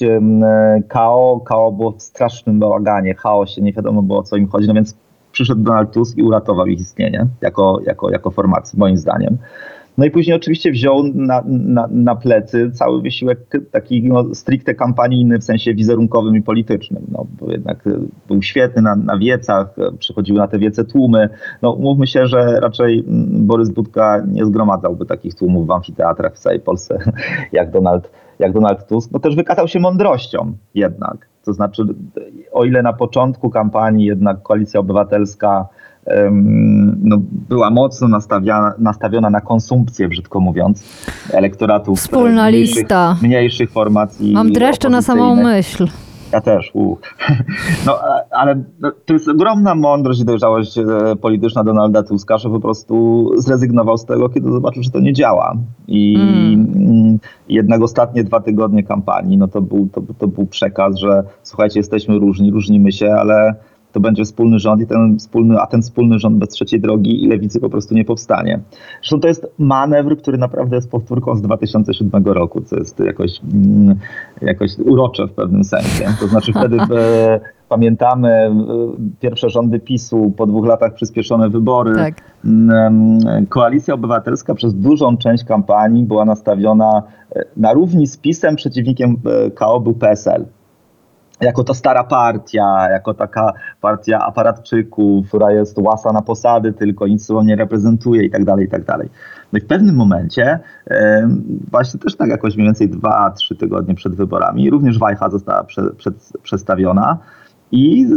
KO. KO było w strasznym bałaganie, chaosie, nie wiadomo było o co im chodzi, no więc przyszedł Donald Tusk i uratował ich istnienie jako, jako, jako formacji, moim zdaniem. No i później oczywiście wziął na, na, na plecy cały wysiłek taki no, stricte kampanijny w sensie wizerunkowym i politycznym. No, bo jednak y, był świetny na, na wiecach, y, przychodziły na te wiece tłumy. No mówmy się, że raczej Borys Budka nie zgromadzałby takich tłumów w amfiteatrach w całej Polsce jak Donald, jak Donald Tusk. No też wykazał się mądrością jednak. To znaczy, o ile na początku kampanii jednak Koalicja Obywatelska no, była mocno nastawiona, nastawiona na konsumpcję, brzydko mówiąc, elektoratu Wspólna mniejszych, lista. mniejszych formacji. Mam dreszcze na samą myśl. Ja też. U. No, ale to jest ogromna mądrość i dojrzałość e, polityczna Donalda Tuska, że po prostu zrezygnował z tego, kiedy zobaczył, że to nie działa. I mm. jednak ostatnie dwa tygodnie kampanii, no to był, to, to był przekaz, że słuchajcie, jesteśmy różni, różnimy się, ale to będzie wspólny rząd i ten wspólny, a ten wspólny rząd bez trzeciej drogi i lewicy po prostu nie powstanie. Zresztą to jest manewr, który naprawdę jest powtórką z 2007 roku, co jest jakoś, mm, jakoś urocze w pewnym sensie. To znaczy wtedy e, pamiętamy e, pierwsze rządy PiSu, po dwóch latach przyspieszone wybory. Tak. Mm, Koalicja Obywatelska przez dużą część kampanii była nastawiona e, na równi z PiSem, przeciwnikiem KO był PSL jako to stara partia, jako taka partia aparatczyków, która jest łasa na posady, tylko nic sobą nie reprezentuje i tak dalej, i tak dalej. No i w pewnym momencie, właśnie też tak jakoś mniej więcej dwa, trzy tygodnie przed wyborami, również Wajcha została prze, przed, przedstawiona i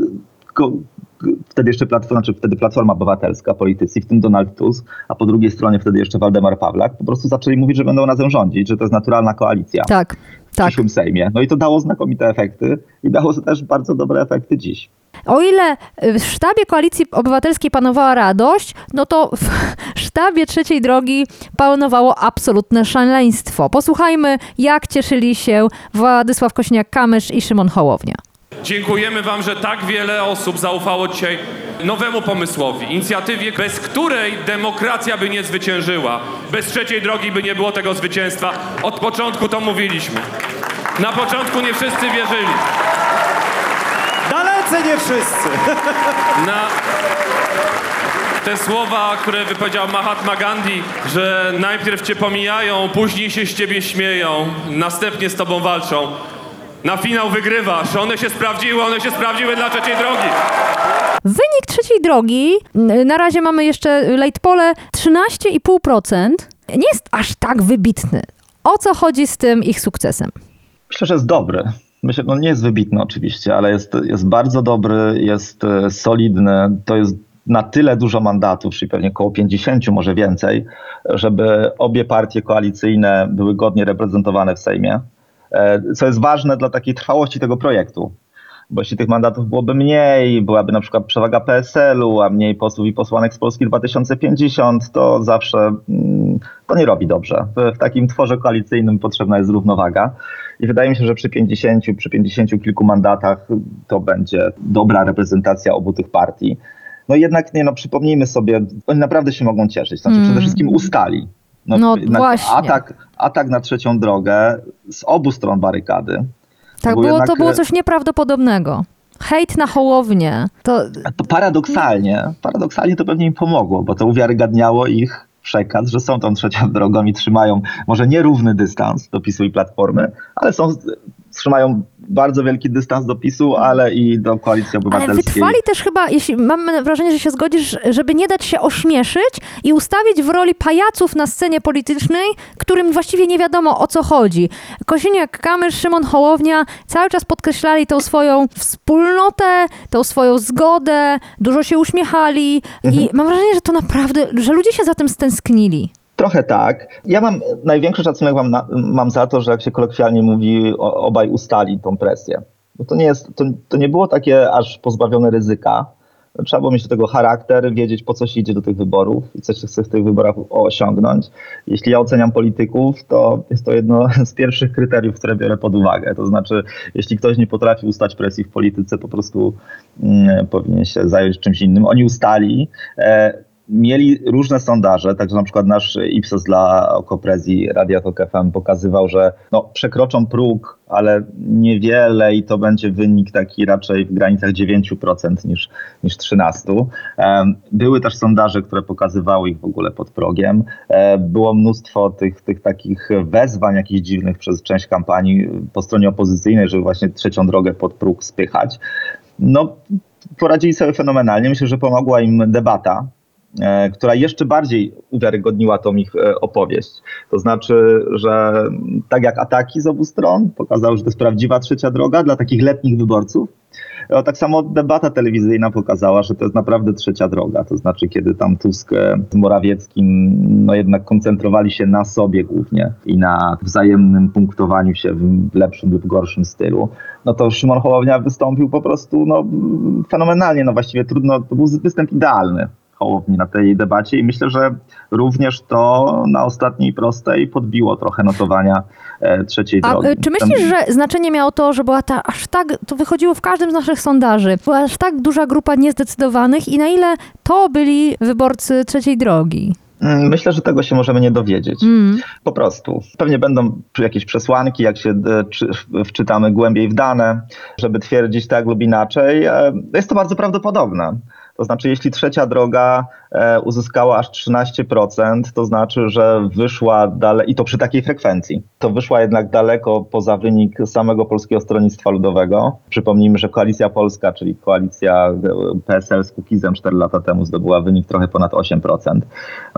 wtedy jeszcze platforma, znaczy wtedy Platforma Obywatelska, politycy, w tym Donald Tusk, a po drugiej stronie wtedy jeszcze Waldemar Pawlak, po prostu zaczęli mówić, że będą razem rządzić, że to jest naturalna koalicja. Tak tak. przyszłym Sejmie. No i to dało znakomite efekty i dało też bardzo dobre efekty dziś. O ile w sztabie Koalicji Obywatelskiej panowała radość, no to w sztabie trzeciej drogi panowało absolutne szaleństwo. Posłuchajmy, jak cieszyli się Władysław Kośniak-Kamysz i Szymon Hołownia. Dziękujemy Wam, że tak wiele osób zaufało dzisiaj nowemu pomysłowi, inicjatywie, bez której demokracja by nie zwyciężyła. Bez trzeciej drogi by nie było tego zwycięstwa. Od początku to mówiliśmy. Na początku nie wszyscy wierzyli. Dalece nie wszyscy. Na te słowa, które wypowiedział Mahatma Gandhi, że najpierw cię pomijają, później się z ciebie śmieją, następnie z tobą walczą. Na finał wygrywasz. One się sprawdziły, one się sprawdziły dla trzeciej drogi. Wynik trzeciej drogi, na razie mamy jeszcze late pole 13,5%. Nie jest aż tak wybitny. O co chodzi z tym ich sukcesem? Myślę, że jest dobry. Myślę, no nie jest wybitny oczywiście, ale jest, jest bardzo dobry, jest e, solidny. To jest na tyle dużo mandatów, czyli pewnie około 50, może więcej, żeby obie partie koalicyjne były godnie reprezentowane w Sejmie. E, co jest ważne dla takiej trwałości tego projektu. Bo jeśli tych mandatów byłoby mniej, byłaby na przykład przewaga PSL-u, a mniej posłów i posłanek z Polski 2050, to zawsze mm, to nie robi dobrze. W, w takim tworze koalicyjnym potrzebna jest równowaga. I wydaje mi się, że przy 50, przy 50 kilku mandatach to będzie dobra reprezentacja obu tych partii. No jednak nie, no przypomnijmy sobie, oni naprawdę się mogą cieszyć. Znaczy mm. przede wszystkim ustali. No, no właśnie. Atak, atak na trzecią drogę z obu stron barykady. Tak, było, jednak... to było coś nieprawdopodobnego. Hejt na Hołownię. To... paradoksalnie, paradoksalnie to pewnie im pomogło, bo to uwiarygadniało ich przekaz, że są tą trzecią drogą i trzymają może nierówny dystans do PiSu i Platformy, ale są trzymają bardzo wielki dystans do PiSu, ale i do Koalicji Obywatelskiej. Ale wytrwali też chyba, jeśli mam wrażenie, że się zgodzisz, żeby nie dać się ośmieszyć i ustawić w roli pajaców na scenie politycznej, którym właściwie nie wiadomo o co chodzi. Kosiniak, Kamysz, Szymon Hołownia cały czas podkreślali tą swoją wspólnotę, tą swoją zgodę, dużo się uśmiechali mhm. i mam wrażenie, że to naprawdę, że ludzie się za tym stęsknili. Trochę tak. Ja mam największy szacunek mam, mam za to, że jak się kolokwialnie mówi, obaj ustali tą presję. Bo to nie, jest, to, to nie było takie aż pozbawione ryzyka. Trzeba było mieć do tego charakter, wiedzieć po co się idzie do tych wyborów i co się chce w tych wyborach osiągnąć. Jeśli ja oceniam polityków, to jest to jedno z pierwszych kryteriów, które biorę pod uwagę. To znaczy, jeśli ktoś nie potrafi ustać presji w polityce, po prostu mm, powinien się zająć czymś innym. Oni ustali. E, mieli różne sondaże, także na przykład nasz Ipsos dla Okoprezji Radia Tok FM pokazywał, że no, przekroczą próg, ale niewiele i to będzie wynik taki raczej w granicach 9% niż, niż 13%. Em, Były też sondaże, które pokazywały ich w ogóle pod progiem. E, Było mnóstwo tych, tych takich wezwań jakichś dziwnych przez część kampanii po stronie opozycyjnej, żeby właśnie trzecią drogę pod próg spychać. No, poradzili sobie fenomenalnie. Myślę, że pomogła im debata, która jeszcze bardziej uwiarygodniła tą ich e, opowieść. To znaczy, że tak jak ataki z obu stron pokazały, że to jest prawdziwa trzecia droga dla takich letnich wyborców, tak samo debata telewizyjna pokazała, że to jest naprawdę trzecia droga. To znaczy, kiedy tam Tusk e, z Morawieckim no jednak koncentrowali się na sobie głównie i na wzajemnym punktowaniu się w lepszym lub gorszym stylu, no to Szymon Hołownia wystąpił po prostu no, fenomenalnie. No właściwie trudno, to był występ idealny. Hołowni na tej debacie i myślę, że również to na ostatniej prostej podbiło trochę notowania e, trzeciej A drogi. y, czy myślisz, że znaczenie miało to, że była ta aż tak, to wychodziło w każdym z naszych sondaży, była aż tak duża grupa niezdecydowanych i na ile to byli wyborcy trzeciej drogi? Mm, Myślę, że tego się możemy nie dowiedzieć. Mm. Po prostu. Pewnie będą jakieś przesłanki, jak się e, czy, wczytamy głębiej w dane, żeby twierdzić tak lub inaczej. E, Jest to bardzo prawdopodobne. To znaczy, jeśli trzecia droga e, uzyskała aż 13%, to znaczy, że wyszła dalej, i to przy takiej frekwencji, to wyszła jednak daleko poza wynik samego Polskiego Stronnictwa Ludowego. Przypomnijmy, że Koalicja Polska, czyli koalicja e, PSL z Kukizem 4 lata temu zdobyła wynik trochę ponad 8%.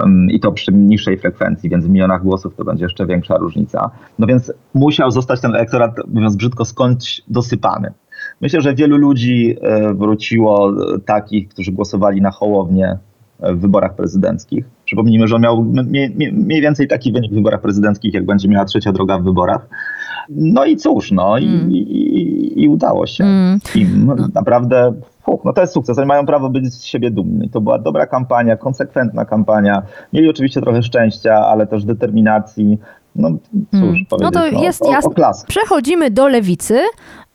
Ym, I to przy niższej frekwencji, więc w milionach głosów to będzie jeszcze większa różnica. No więc musiał zostać ten elektorat, mówiąc brzydko, skądś dosypany. Myślę, że wielu ludzi e, wróciło takich, którzy głosowali na Hołownię e, w wyborach prezydenckich. Przypomnijmy, że on miał mniej, więcej taki wynik w wyborach prezydenckich, jak będzie miała trzecia droga w wyborach. No i cóż, no i, i, i udało się. Mm. im. Naprawdę, fuch, no to jest sukces. Oni mają prawo być z siebie dumni. To była dobra kampania, konsekwentna kampania. Mieli oczywiście trochę szczęścia, ale też determinacji. No cóż, Mm. No to jest o, jasne. o. Przechodzimy do lewicy,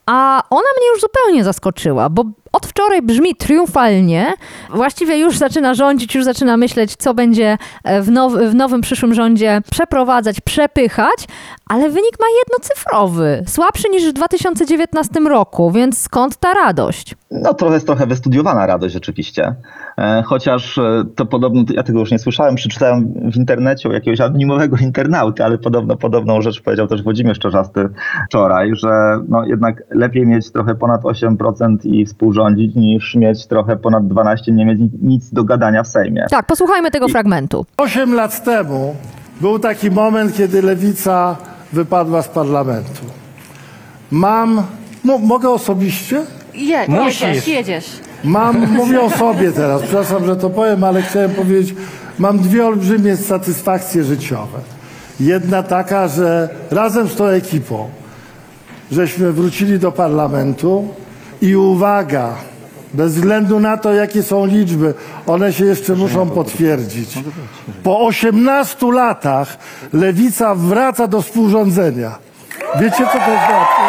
a ona mnie już zupełnie zaskoczyła, bo od wczoraj brzmi triumfalnie. Właściwie już zaczyna rządzić, już zaczyna myśleć, co będzie e, w, now, w nowym przyszłym rządzie przeprowadzać, przepychać, ale wynik ma jednocyfrowy, słabszy niż w 2019 roku, więc skąd ta radość? No to jest trochę wystudiowana radość rzeczywiście. E, Chociaż e, to podobno, ja tego już nie słyszałem, przeczytałem w internecie u jakiegoś anonimowego internauty, ale podobno podobną rzecz powiedział też Włodzimierz Czarzasty wczoraj, że no jednak lepiej mieć trochę ponad 8% i współrządzić, niż mieć trochę ponad 12 nie mieć nic do gadania w Sejmie. Tak, posłuchajmy tego fragmentu. Osiem lat temu był taki moment, kiedy lewica wypadła z parlamentu. Mam. Mo, mogę osobiście? Je, jedziesz, jedziesz. Mam, mówię o sobie teraz, przepraszam, że to powiem, ale chciałem powiedzieć, mam dwie olbrzymie satysfakcje życiowe. Jedna taka, że razem z tą ekipą, żeśmy wrócili do parlamentu i uwaga, bez względu na to, jakie są liczby, one się jeszcze muszą potwierdzić. Po 18 latach lewica wraca do współrządzenia. Wiecie, co to znaczy?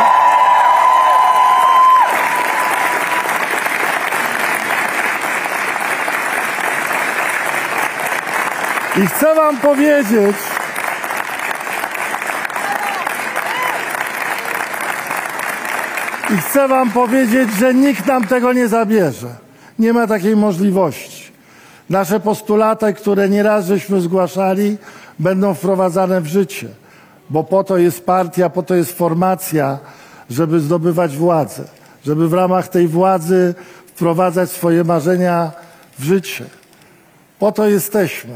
I chcę wam powiedzieć, i chcę wam powiedzieć, że nikt nam tego nie zabierze. Nie ma takiej możliwości. Nasze postulaty, które nieraz żeśmy zgłaszali, będą wprowadzane w życie, bo po to jest partia, po to jest formacja, żeby zdobywać władzę, żeby w ramach tej władzy wprowadzać swoje marzenia w życie. Po to jesteśmy.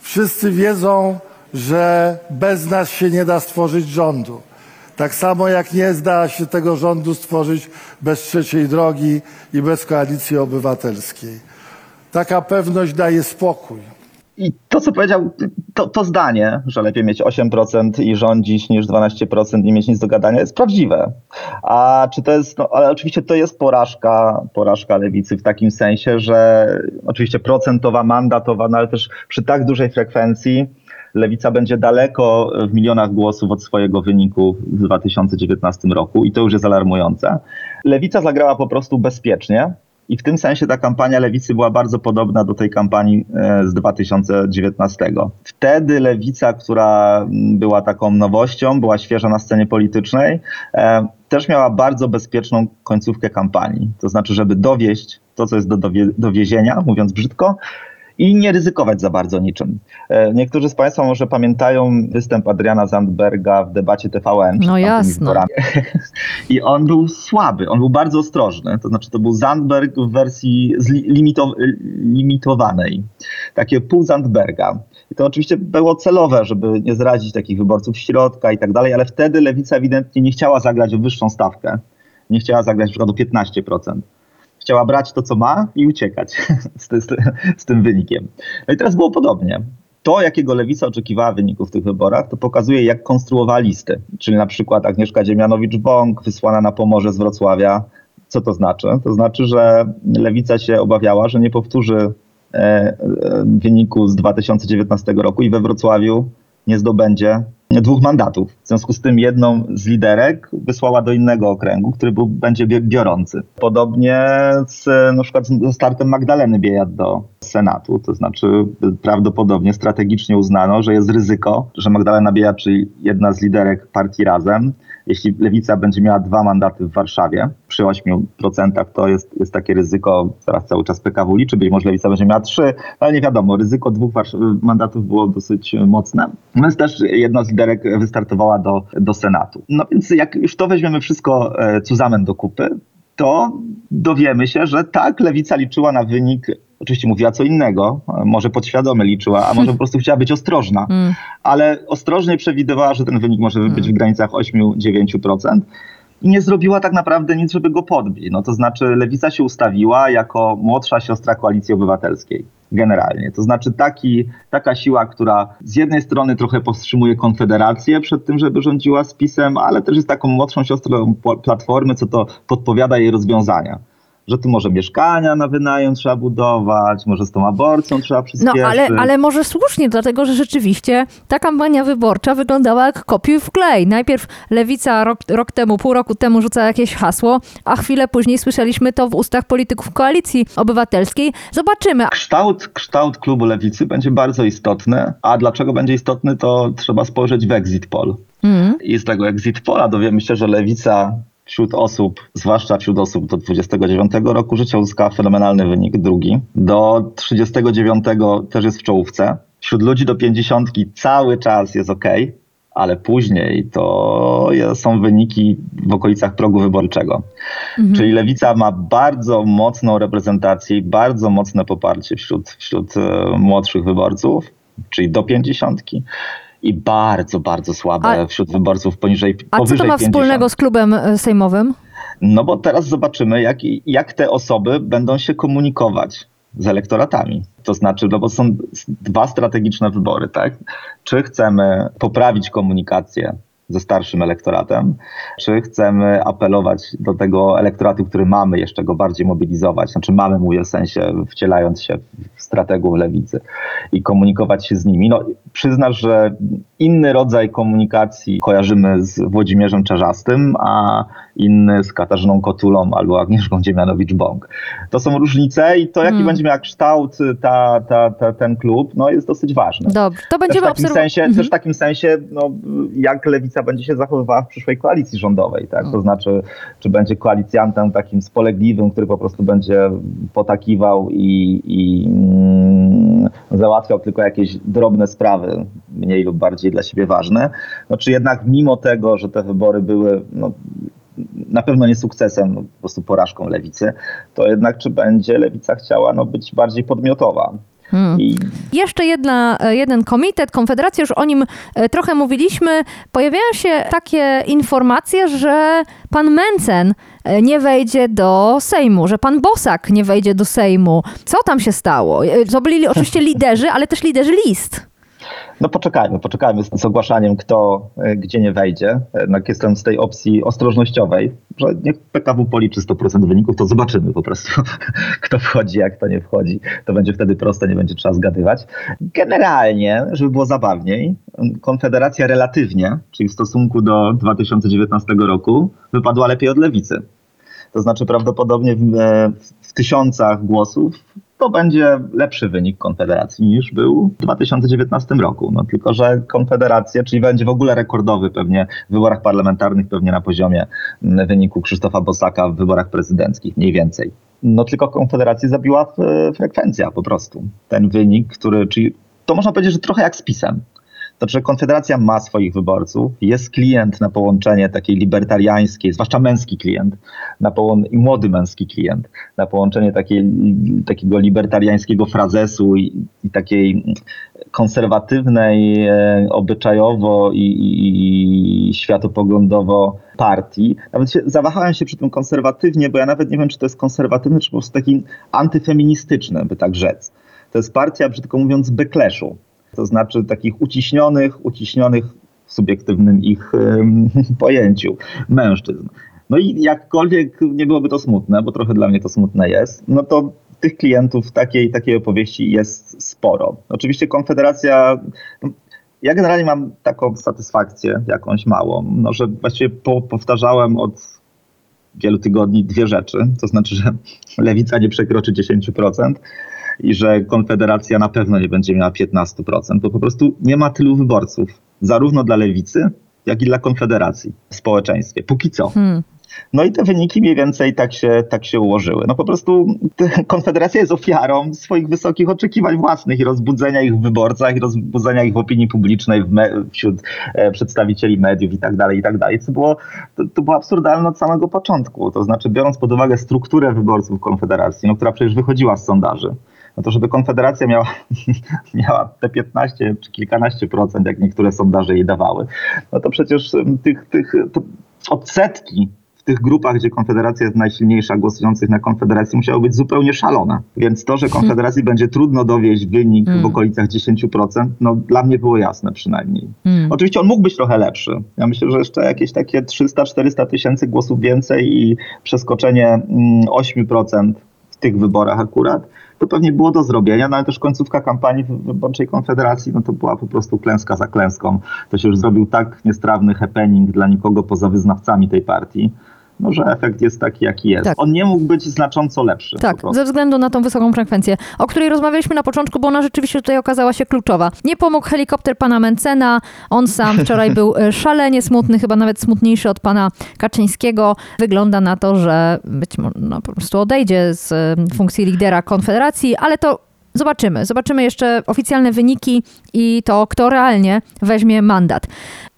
Wszyscy wiedzą, że bez nas się nie da stworzyć rządu. Tak samo jak nie da się tego rządu stworzyć bez trzeciej drogi i bez koalicji obywatelskiej. Taka pewność daje spokój. I to, co powiedział, to, to zdanie, że lepiej mieć 8% i rządzić niż 12% i mieć nic do gadania, jest prawdziwe. A czy to jest, no, ale oczywiście to jest porażka, porażka lewicy w takim sensie, że oczywiście procentowa, mandatowa, no ale też przy tak dużej frekwencji lewica będzie daleko w milionach głosów od swojego wyniku w 2019 roku i to już jest alarmujące. Lewica zagrała po prostu bezpiecznie I w tym sensie ta kampania lewicy była bardzo podobna do tej kampanii e, z 2019. Wtedy lewica, która mm, była taką nowością, była świeża na scenie politycznej, e, też miała bardzo bezpieczną końcówkę kampanii. To znaczy, żeby dowieść to, co jest do dowie- dowiezienia, mówiąc brzydko, i nie ryzykować za bardzo niczym. E, Niektórzy z Państwa może pamiętają występ Adriana Zandberga w debacie TVN. No wyborami. I on był słaby, on był bardzo ostrożny. To znaczy, to był Zandberg w wersji zli- limito- limitowanej. Takie pół Zandberga. I to oczywiście było celowe, żeby nie zrazić takich wyborców środka i tak dalej, ale wtedy lewica ewidentnie nie chciała zagrać o wyższą stawkę. Nie chciała zagrać na przykład o 15% chciała brać to, co ma i uciekać z, ty, z, ty, z tym wynikiem. No i teraz było podobnie. To, jakiego lewica oczekiwała wyników w tych wyborach, to pokazuje, jak konstruowała listy. Czyli na przykład Agnieszka Dziemianowicz-Bąk wysłana na Pomorze z Wrocławia. Co to znaczy? To znaczy, że lewica się obawiała, że nie powtórzy e, e, wyniku z 2019 roku i we Wrocławiu nie zdobędzie dwóch mandatów. W związku z tym jedną z liderek wysłała do innego okręgu, który był, będzie biorący. Podobnie z na przykład ze startem Magdaleny Biejat do Senatu, to znaczy prawdopodobnie strategicznie uznano, że jest ryzyko, że Magdalena Biejat, czyli jedna z liderek partii Razem, jeśli Lewica będzie miała dwa mandaty w Warszawie, przy 8% to jest, jest takie ryzyko, teraz cały czas PKW liczy, być może Lewica będzie miała trzy, no ale nie wiadomo, ryzyko dwóch mandatów było dosyć mocne. Więc też jedna z liderek wystartowała do, do Senatu. No więc jak już to weźmiemy wszystko e, zusammen do kupy, to dowiemy się, że tak, Lewica liczyła na wynik, oczywiście mówiła co innego, e, może podświadomie liczyła, a może po prostu chciała być ostrożna, Mm. ale ostrożnie przewidywała, że ten wynik może być w granicach 8-9%. I nie zrobiła tak naprawdę nic, żeby go podbić. No to znaczy, lewica się ustawiła jako młodsza siostra koalicji obywatelskiej. Generalnie. To znaczy taki, taka siła, która z jednej strony trochę powstrzymuje Konfederację przed tym, żeby rządziła z PiSem, ale też jest taką młodszą siostrą Platformy, co to podpowiada jej rozwiązania. Że tu może mieszkania na wynajem trzeba budować, może z tą aborcją trzeba No przyspieszyć. ale, ale może słusznie, dlatego że rzeczywiście ta kampania wyborcza wyglądała jak kopiuj w klej. Najpierw Lewica rok, rok temu, pół roku temu rzuca jakieś hasło, a chwilę później słyszeliśmy to w ustach polityków Koalicji Obywatelskiej. Zobaczymy. Kształt, kształt klubu lewicy będzie bardzo istotny, a dlaczego będzie istotny, to trzeba spojrzeć w exit poll. Mm. I z tego exit pola dowiemy się, że lewica wśród osób, zwłaszcza wśród osób do 29 roku życia uzyskała fenomenalny wynik, drugi. Do 39 też jest w czołówce. Wśród ludzi do 50 cały czas jest ok, ale później to są wyniki w okolicach progu wyborczego. Czyli lewica ma bardzo mocną reprezentację i bardzo mocne poparcie wśród, wśród e, młodszych wyborców, czyli do 50 i bardzo, bardzo słabe A- wśród wyborców poniżej A co to ma 50. wspólnego z klubem e, sejmowym? No bo teraz zobaczymy, jak, jak te osoby będą się komunikować z elektoratami. To znaczy, no bo są dwa strategiczne wybory, tak? Czy chcemy poprawić komunikację ze starszym elektoratem, czy chcemy apelować do tego elektoratu, który mamy, jeszcze go bardziej mobilizować, znaczy mamy, mówię w sensie wcielając się w strategów lewicy i komunikować się z nimi. No, przyznasz, że inny rodzaj komunikacji kojarzymy z Włodzimierzem Czarzastym, a inny z Katarzyną Kotulą albo Agnieszką Dziemianowicz-Bąk. To są różnice i to, jaki Hmm. będzie miał kształt ta, ta, ta, ten klub, no, jest dosyć ważne. Dobrze, to Też w będziemy takim sensie, też w takim sensie no, jak lewica będzie się zachowywała w przyszłej koalicji rządowej, tak? To znaczy, czy będzie koalicjantem takim spolegliwym, który po prostu będzie potakiwał i, i mm, załatwiał tylko jakieś drobne sprawy, mniej lub bardziej dla siebie ważne, no, czy jednak mimo tego, że te wybory były no, na pewno nie sukcesem, no, po prostu porażką lewicy, to jednak czy będzie lewica chciała no, być bardziej podmiotowa. Hmm. I Jeszcze jedna, e, jeden komitet, Konfederacja, już o nim e, trochę mówiliśmy. Pojawiają się takie informacje, że pan Mencen nie wejdzie do Sejmu, że pan Bosak nie wejdzie do Sejmu. Co tam się stało? E, To byli oczywiście liderzy, ale też liderzy list. No poczekajmy, poczekajmy z, ogłaszaniem, kto e, gdzie nie wejdzie. Jednak jestem z tej opcji ostrożnościowej, że niech PKW policzy 100% wyników, to zobaczymy po prostu, kto wchodzi, jak kto nie wchodzi. To będzie wtedy proste, nie będzie trzeba zgadywać. Generalnie, żeby było zabawniej, Konfederacja relatywnie, czyli w stosunku do 2019 roku, wypadła lepiej od lewicy. To znaczy prawdopodobnie w, e, w tysiącach głosów, to będzie lepszy wynik Konfederacji niż był w 2019 roku. No tylko, że Konfederacja, czyli będzie w ogóle rekordowy pewnie w wyborach parlamentarnych, pewnie na poziomie mm, wyniku Krzysztofa Bosaka w wyborach prezydenckich, mniej więcej. No tylko Konfederacji zabiła e, frekwencja po prostu. Ten wynik, który, czyli to można powiedzieć, że trochę jak z PiSem. To, że Konfederacja ma swoich wyborców, jest klient na połączenie takiej libertariańskiej, zwłaszcza męski klient, na połą- i młody męski klient, na połączenie takiej, takiego libertariańskiego frazesu i, i takiej konserwatywnej, e, obyczajowo i, i, i światopoglądowo partii. Nawet się, zawahałem się przy tym konserwatywnie, bo ja nawet nie wiem, czy to jest konserwatywny, czy po prostu taki antyfeministyczny, by tak rzec. To jest partia, brzydko mówiąc, bekleszu to znaczy takich uciśnionych, uciśnionych w subiektywnym ich pojęciu mężczyzn. No i jakkolwiek nie byłoby to smutne, bo trochę dla mnie to smutne jest, no to tych klientów takiej, takiej opowieści jest sporo. Oczywiście Konfederacja, ja generalnie mam taką satysfakcję jakąś małą, no, że właściwie po, powtarzałem od wielu tygodni dwie rzeczy, to znaczy, że lewica nie przekroczy 10%, i że Konfederacja na pewno nie będzie miała 15%, bo po prostu nie ma tylu wyborców, zarówno dla lewicy, jak i dla Konfederacji w społeczeństwie. Póki co. Hmm. No i te wyniki mniej więcej tak się, tak się ułożyły. No po prostu Konfederacja jest ofiarą swoich wysokich oczekiwań własnych i rozbudzenia ich w wyborcach, i rozbudzenia ich w opinii publicznej, wśród e, przedstawicieli mediów i tak dalej, i tak dalej. Co było, to, to było absurdalne od samego początku. To znaczy, biorąc pod uwagę strukturę wyborców Konfederacji, no, która przecież wychodziła z sondaży, no to żeby Konfederacja miała, miała te 15 czy kilkanaście procent, jak niektóre sondaże jej dawały, no to przecież tych, tych odsetki w tych grupach, gdzie Konfederacja jest najsilniejsza, głosujących na Konfederację, musiały być zupełnie szalone. Więc to, że Konfederacji będzie trudno dowieść wynik hmm. w okolicach 10%, no dla mnie było jasne przynajmniej. Hmm. Oczywiście on mógł być trochę lepszy. Ja myślę, że jeszcze jakieś takie 300-400 tysięcy głosów więcej i przeskoczenie 8% mm, w tych wyborach akurat, to pewnie było do zrobienia, no ale też końcówka kampanii wyborczej Konfederacji, no to była po prostu klęska za klęską. To się już zrobił tak niestrawny happening dla nikogo poza wyznawcami tej partii, no, że efekt jest taki, jaki jest. Tak. On nie mógł być znacząco lepszy. Tak, ze względu na tą wysoką frekwencję, o której rozmawialiśmy na początku, bo ona rzeczywiście tutaj okazała się kluczowa. Nie pomógł helikopter pana Mencena, on sam wczoraj był e, szalenie smutny, chyba nawet smutniejszy od pana Kaczyńskiego. Wygląda na to, że być może no, po prostu odejdzie z e, funkcji lidera Konfederacji, ale to Zobaczymy. Zobaczymy jeszcze oficjalne wyniki i to, kto realnie weźmie mandat.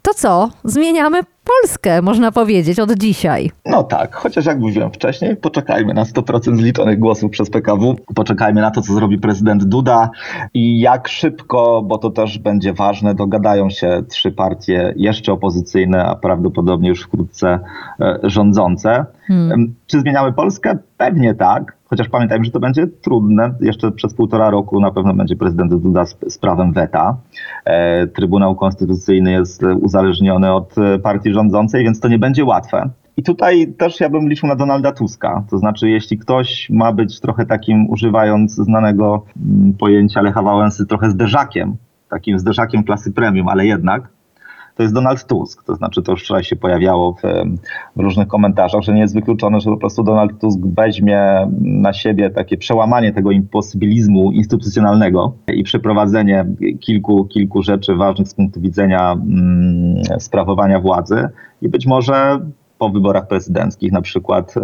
To co? Zmieniamy Polskę, można powiedzieć, od dzisiaj. No tak, chociaż jak mówiłem wcześniej, poczekajmy na 100% zliczonych głosów przez PKW, poczekajmy na to, co zrobi prezydent Duda i jak szybko, bo to też będzie ważne, dogadają się trzy partie jeszcze opozycyjne, a prawdopodobnie już wkrótce e, rządzące. Hmm. Czy zmieniamy Polskę? Pewnie tak. Chociaż pamiętajmy, że to będzie trudne. Jeszcze przez półtora roku na pewno będzie prezydent Duda z, z prawem weta. E, Trybunał Konstytucyjny jest uzależniony od e, partii rządzącej, więc to nie będzie łatwe. I tutaj też ja bym liczył na Donalda Tuska. To znaczy, jeśli ktoś ma być trochę takim, używając znanego mm, pojęcia Lecha Wałęsy, trochę zderzakiem, takim zderzakiem klasy premium, ale jednak, to jest Donald Tusk. To znaczy, to już wczoraj się pojawiało w, w, różnych komentarzach, że nie jest wykluczone, że po prostu Donald Tusk weźmie na siebie takie przełamanie tego imposybilizmu instytucjonalnego i przeprowadzenie kilku, kilku rzeczy ważnych z punktu widzenia mm, sprawowania władzy i być może po wyborach prezydenckich na przykład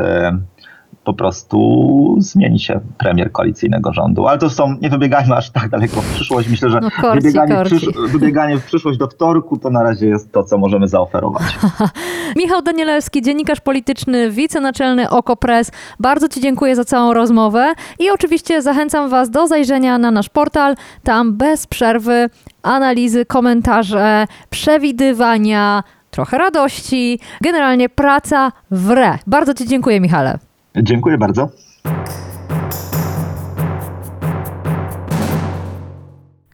po prostu zmieni się premier koalicyjnego rządu. Ale to są, nie wybiegajmy aż tak daleko w przyszłość. Myślę, że no korci, wybieganie, korci. W przysz wybieganie w przyszłość do wtorku to na razie jest to, co możemy zaoferować. Michał Danielewski, dziennikarz polityczny, wicenaczelny OKO.press. Bardzo Ci dziękuję za całą rozmowę i oczywiście zachęcam Was do zajrzenia na nasz portal. Tam bez przerwy analizy, komentarze, przewidywania, trochę radości, generalnie praca w re. Bardzo Ci dziękuję, Michale. Dziękuję bardzo.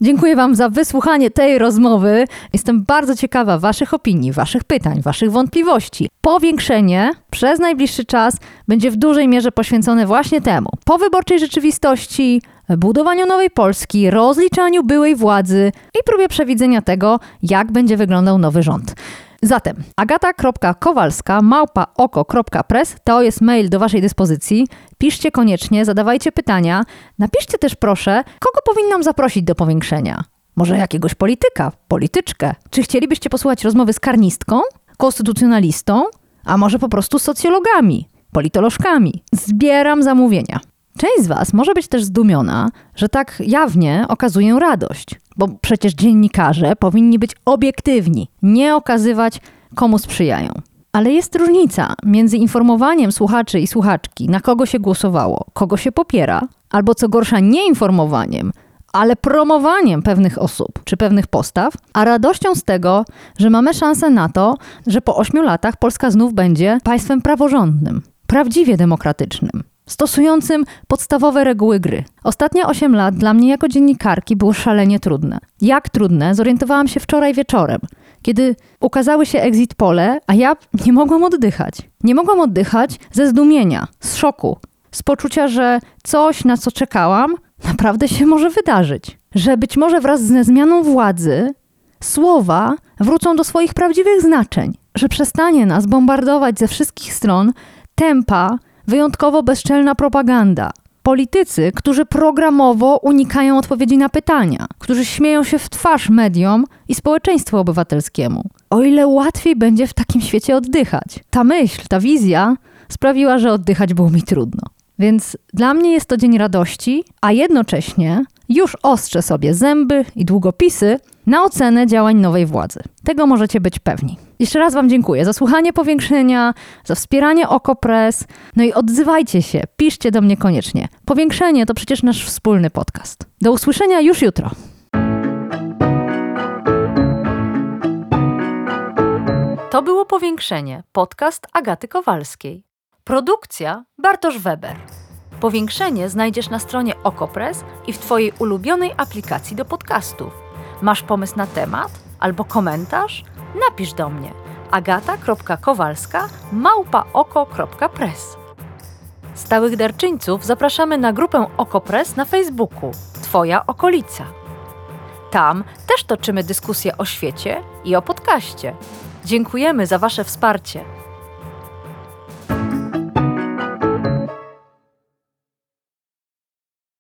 Dziękuję Wam za wysłuchanie tej rozmowy. Jestem bardzo ciekawa Waszych opinii, Waszych pytań, Waszych wątpliwości. Powiększenie przez najbliższy czas będzie w dużej mierze poświęcone właśnie temu. Po wyborczej rzeczywistości, budowaniu nowej Polski, rozliczaniu byłej władzy i próbie przewidzenia tego, jak będzie wyglądał nowy rząd. Zatem agata.kowalska małpa oko.press to jest mail do Waszej dyspozycji. Piszcie koniecznie, zadawajcie pytania. Napiszcie też proszę, kogo powinnam zaprosić do powiększenia. Może jakiegoś polityka, polityczkę. Czy chcielibyście posłuchać rozmowy z karnistką, konstytucjonalistą, a może po prostu socjologami, politolożkami? Zbieram zamówienia. Część z Was może być też zdumiona, że tak jawnie okazuję radość, bo przecież dziennikarze powinni być obiektywni, nie okazywać komu sprzyjają. Ale jest różnica między informowaniem słuchaczy i słuchaczki, na kogo się głosowało, kogo się popiera, albo co gorsza, nieinformowaniem, ale promowaniem pewnych osób czy pewnych postaw, a radością z tego, że mamy szansę na to, że po ośmiu latach Polska znów będzie państwem praworządnym, prawdziwie demokratycznym. Stosującym podstawowe reguły gry. Ostatnie 8 lat dla mnie jako dziennikarki było szalenie trudne. Jak trudne, zorientowałam się wczoraj wieczorem, kiedy ukazały się exit pole, a ja nie mogłam oddychać. Nie mogłam oddychać ze zdumienia, z szoku, z poczucia, że coś, na co czekałam, naprawdę się może wydarzyć. Że być może wraz ze zmianą władzy słowa wrócą do swoich prawdziwych znaczeń. Że przestanie nas bombardować ze wszystkich stron tempa, wyjątkowo bezczelna propaganda. Politycy, którzy programowo unikają odpowiedzi na pytania, którzy śmieją się w twarz mediom i społeczeństwu obywatelskiemu. O ile łatwiej będzie w takim świecie oddychać. Ta myśl, ta wizja sprawiła, że oddychać było mi trudno. Więc dla mnie jest to dzień radości, a jednocześnie już ostrzę sobie zęby i długopisy na ocenę działań nowej władzy. Tego możecie być pewni. Jeszcze raz Wam dziękuję za słuchanie powiększenia, za wspieranie Okopres. No i odzywajcie się, piszcie do mnie koniecznie. Powiększenie to przecież nasz wspólny podcast. Do usłyszenia już jutro. To było Powiększenie, podcast Agaty Kowalskiej. Produkcja Bartosz Weber. Powiększenie znajdziesz na stronie Okopres i w Twojej ulubionej aplikacji do podcastów. Masz pomysł na temat albo komentarz? Napisz do mnie agata.kowalska małpaoko.press Stałych darczyńców zapraszamy na grupę Okopres na Facebooku Twoja okolica. Tam też toczymy dyskusje o świecie i o podcaście. Dziękujemy za Wasze wsparcie.